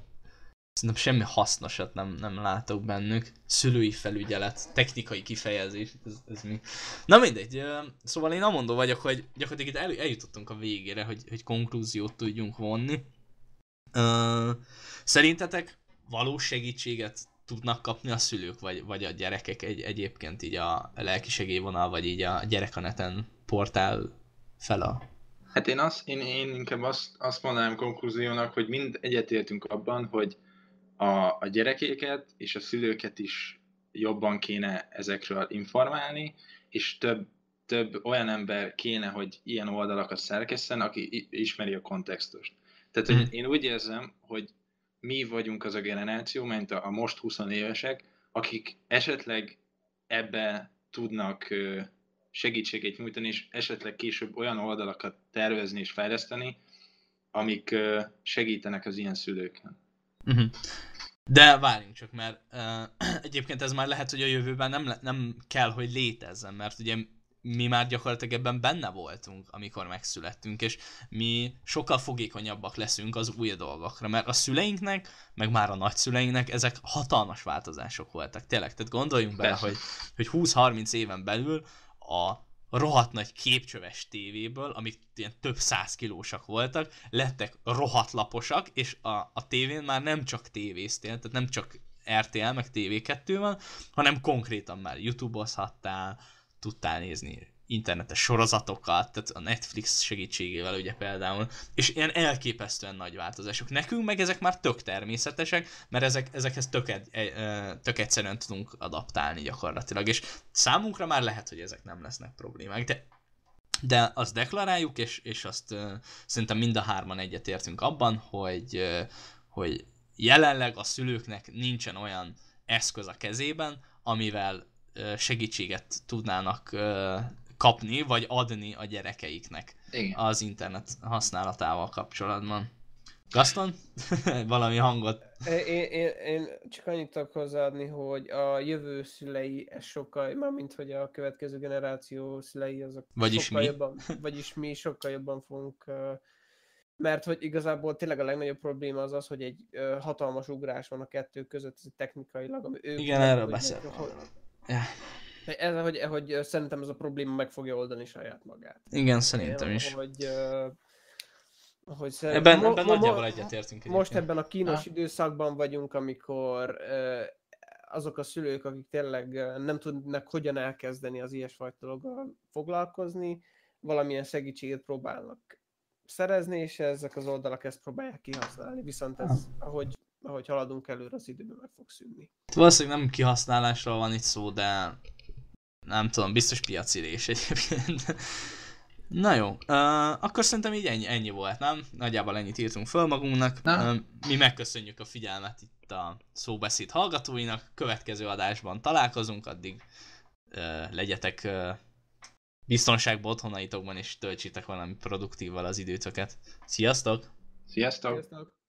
szerintem semmi hasznosat nem, nem látok bennük. Szülői felügyelet, technikai kifejezés, ez, ez mi? Na mindegy, szóval én amondó vagyok, hogy gyakorlatilag itt el, eljutottunk a végére, hogy, hogy konklúziót tudjunk vonni. Uh, szerintetek valós segítséget tudnak kapni a szülők, vagy, vagy a gyerekek egy, egyébként így a lelkisegélyvonal, vagy így a gyerekaneten portál fel a... Hát én, azt, én, én inkább azt, azt mondanám konklúziónak, hogy mind egyetértünk abban, hogy a, a gyerekéket és a szülőket is jobban kéne ezekről informálni, és több, több olyan ember kéne, hogy ilyen oldalakat szerkesszen, aki ismeri a kontextust. Tehát, hogy mhm. én úgy érzem, hogy mi vagyunk az a generáció, mint a, a most 20 évesek, akik esetleg ebbe tudnak segítséget nyújtani, és esetleg később olyan oldalakat tervezni és fejleszteni, amik segítenek az ilyen szülőken. Uh-huh. De várjunk csak, mert uh, egyébként ez már lehet, hogy a jövőben nem, nem kell, hogy létezzen, mert ugye mi már gyakorlatilag ebben benne voltunk, amikor megszülettünk, és mi sokkal fogékonyabbak leszünk az új dolgokra, mert a szüleinknek, meg már a nagyszüleinknek ezek hatalmas változások voltak. Tényleg, tehát gondoljunk bele, hogy, hogy 20-30 éven belül a rohadt nagy képcsöves tévéből, amik ilyen több száz kilósak voltak, lettek rohadt laposak, és a, a tévén már nem csak tévéztél, tehát nem csak RTL meg TV2 van, hanem konkrétan már YouTube-ozhattál, tudtál nézni internetes sorozatokat, tehát a Netflix segítségével ugye például, és ilyen elképesztően nagy változások. Nekünk meg ezek már tök természetesek, mert ezek, ezekhez tök, e, tök egyszerűen tudunk adaptálni gyakorlatilag, és számunkra már lehet, hogy ezek nem lesznek problémák, de de azt deklaráljuk, és, és azt uh, szerintem mind a hárman egyetértünk abban, hogy, uh, hogy jelenleg a szülőknek nincsen olyan eszköz a kezében, amivel segítséget tudnának kapni, vagy adni a gyerekeiknek Igen. az internet használatával kapcsolatban. Gaston? Valami hangot? Én, én, én csak annyit tudok hozzáadni, hogy a jövő szülei ez sokkal, mint hogy a következő generáció szülei azok vagyis sokkal mi. jobban, vagyis mi sokkal jobban fogunk mert hogy igazából tényleg a legnagyobb probléma az az, hogy egy hatalmas ugrás van a kettő között, ez technikailag, ami ők Igen, erről beszéltem. Ez, hogy, hogy szerintem ez a probléma meg fogja oldani saját magát. Igen, szerintem Én, is. Hogy, hogy szer... ebben, ebben mo- nagyjából egyetértünk. Most ebben a kínos ha. időszakban vagyunk, amikor azok a szülők, akik tényleg nem tudnak hogyan elkezdeni az ilyesfajta dologgal foglalkozni, valamilyen segítséget próbálnak szerezni, és ezek az oldalak ezt próbálják kihasználni. Viszont ez, ahogy ahogy haladunk előre, az időben meg fog szűnni. Valószínűleg nem kihasználásról van itt szó, de nem tudom, biztos piacirés egyébként. Na jó, uh, akkor szerintem így ennyi, ennyi volt, nem? Nagyjából ennyit írtunk föl magunknak. Uh, mi megköszönjük a figyelmet itt a szóbeszéd hallgatóinak. Következő adásban találkozunk, addig uh, legyetek uh, biztonságban otthonaitokban, és töltsétek valami produktívval az időtöket. Sziasztok! Sziasztok! Sziasztok.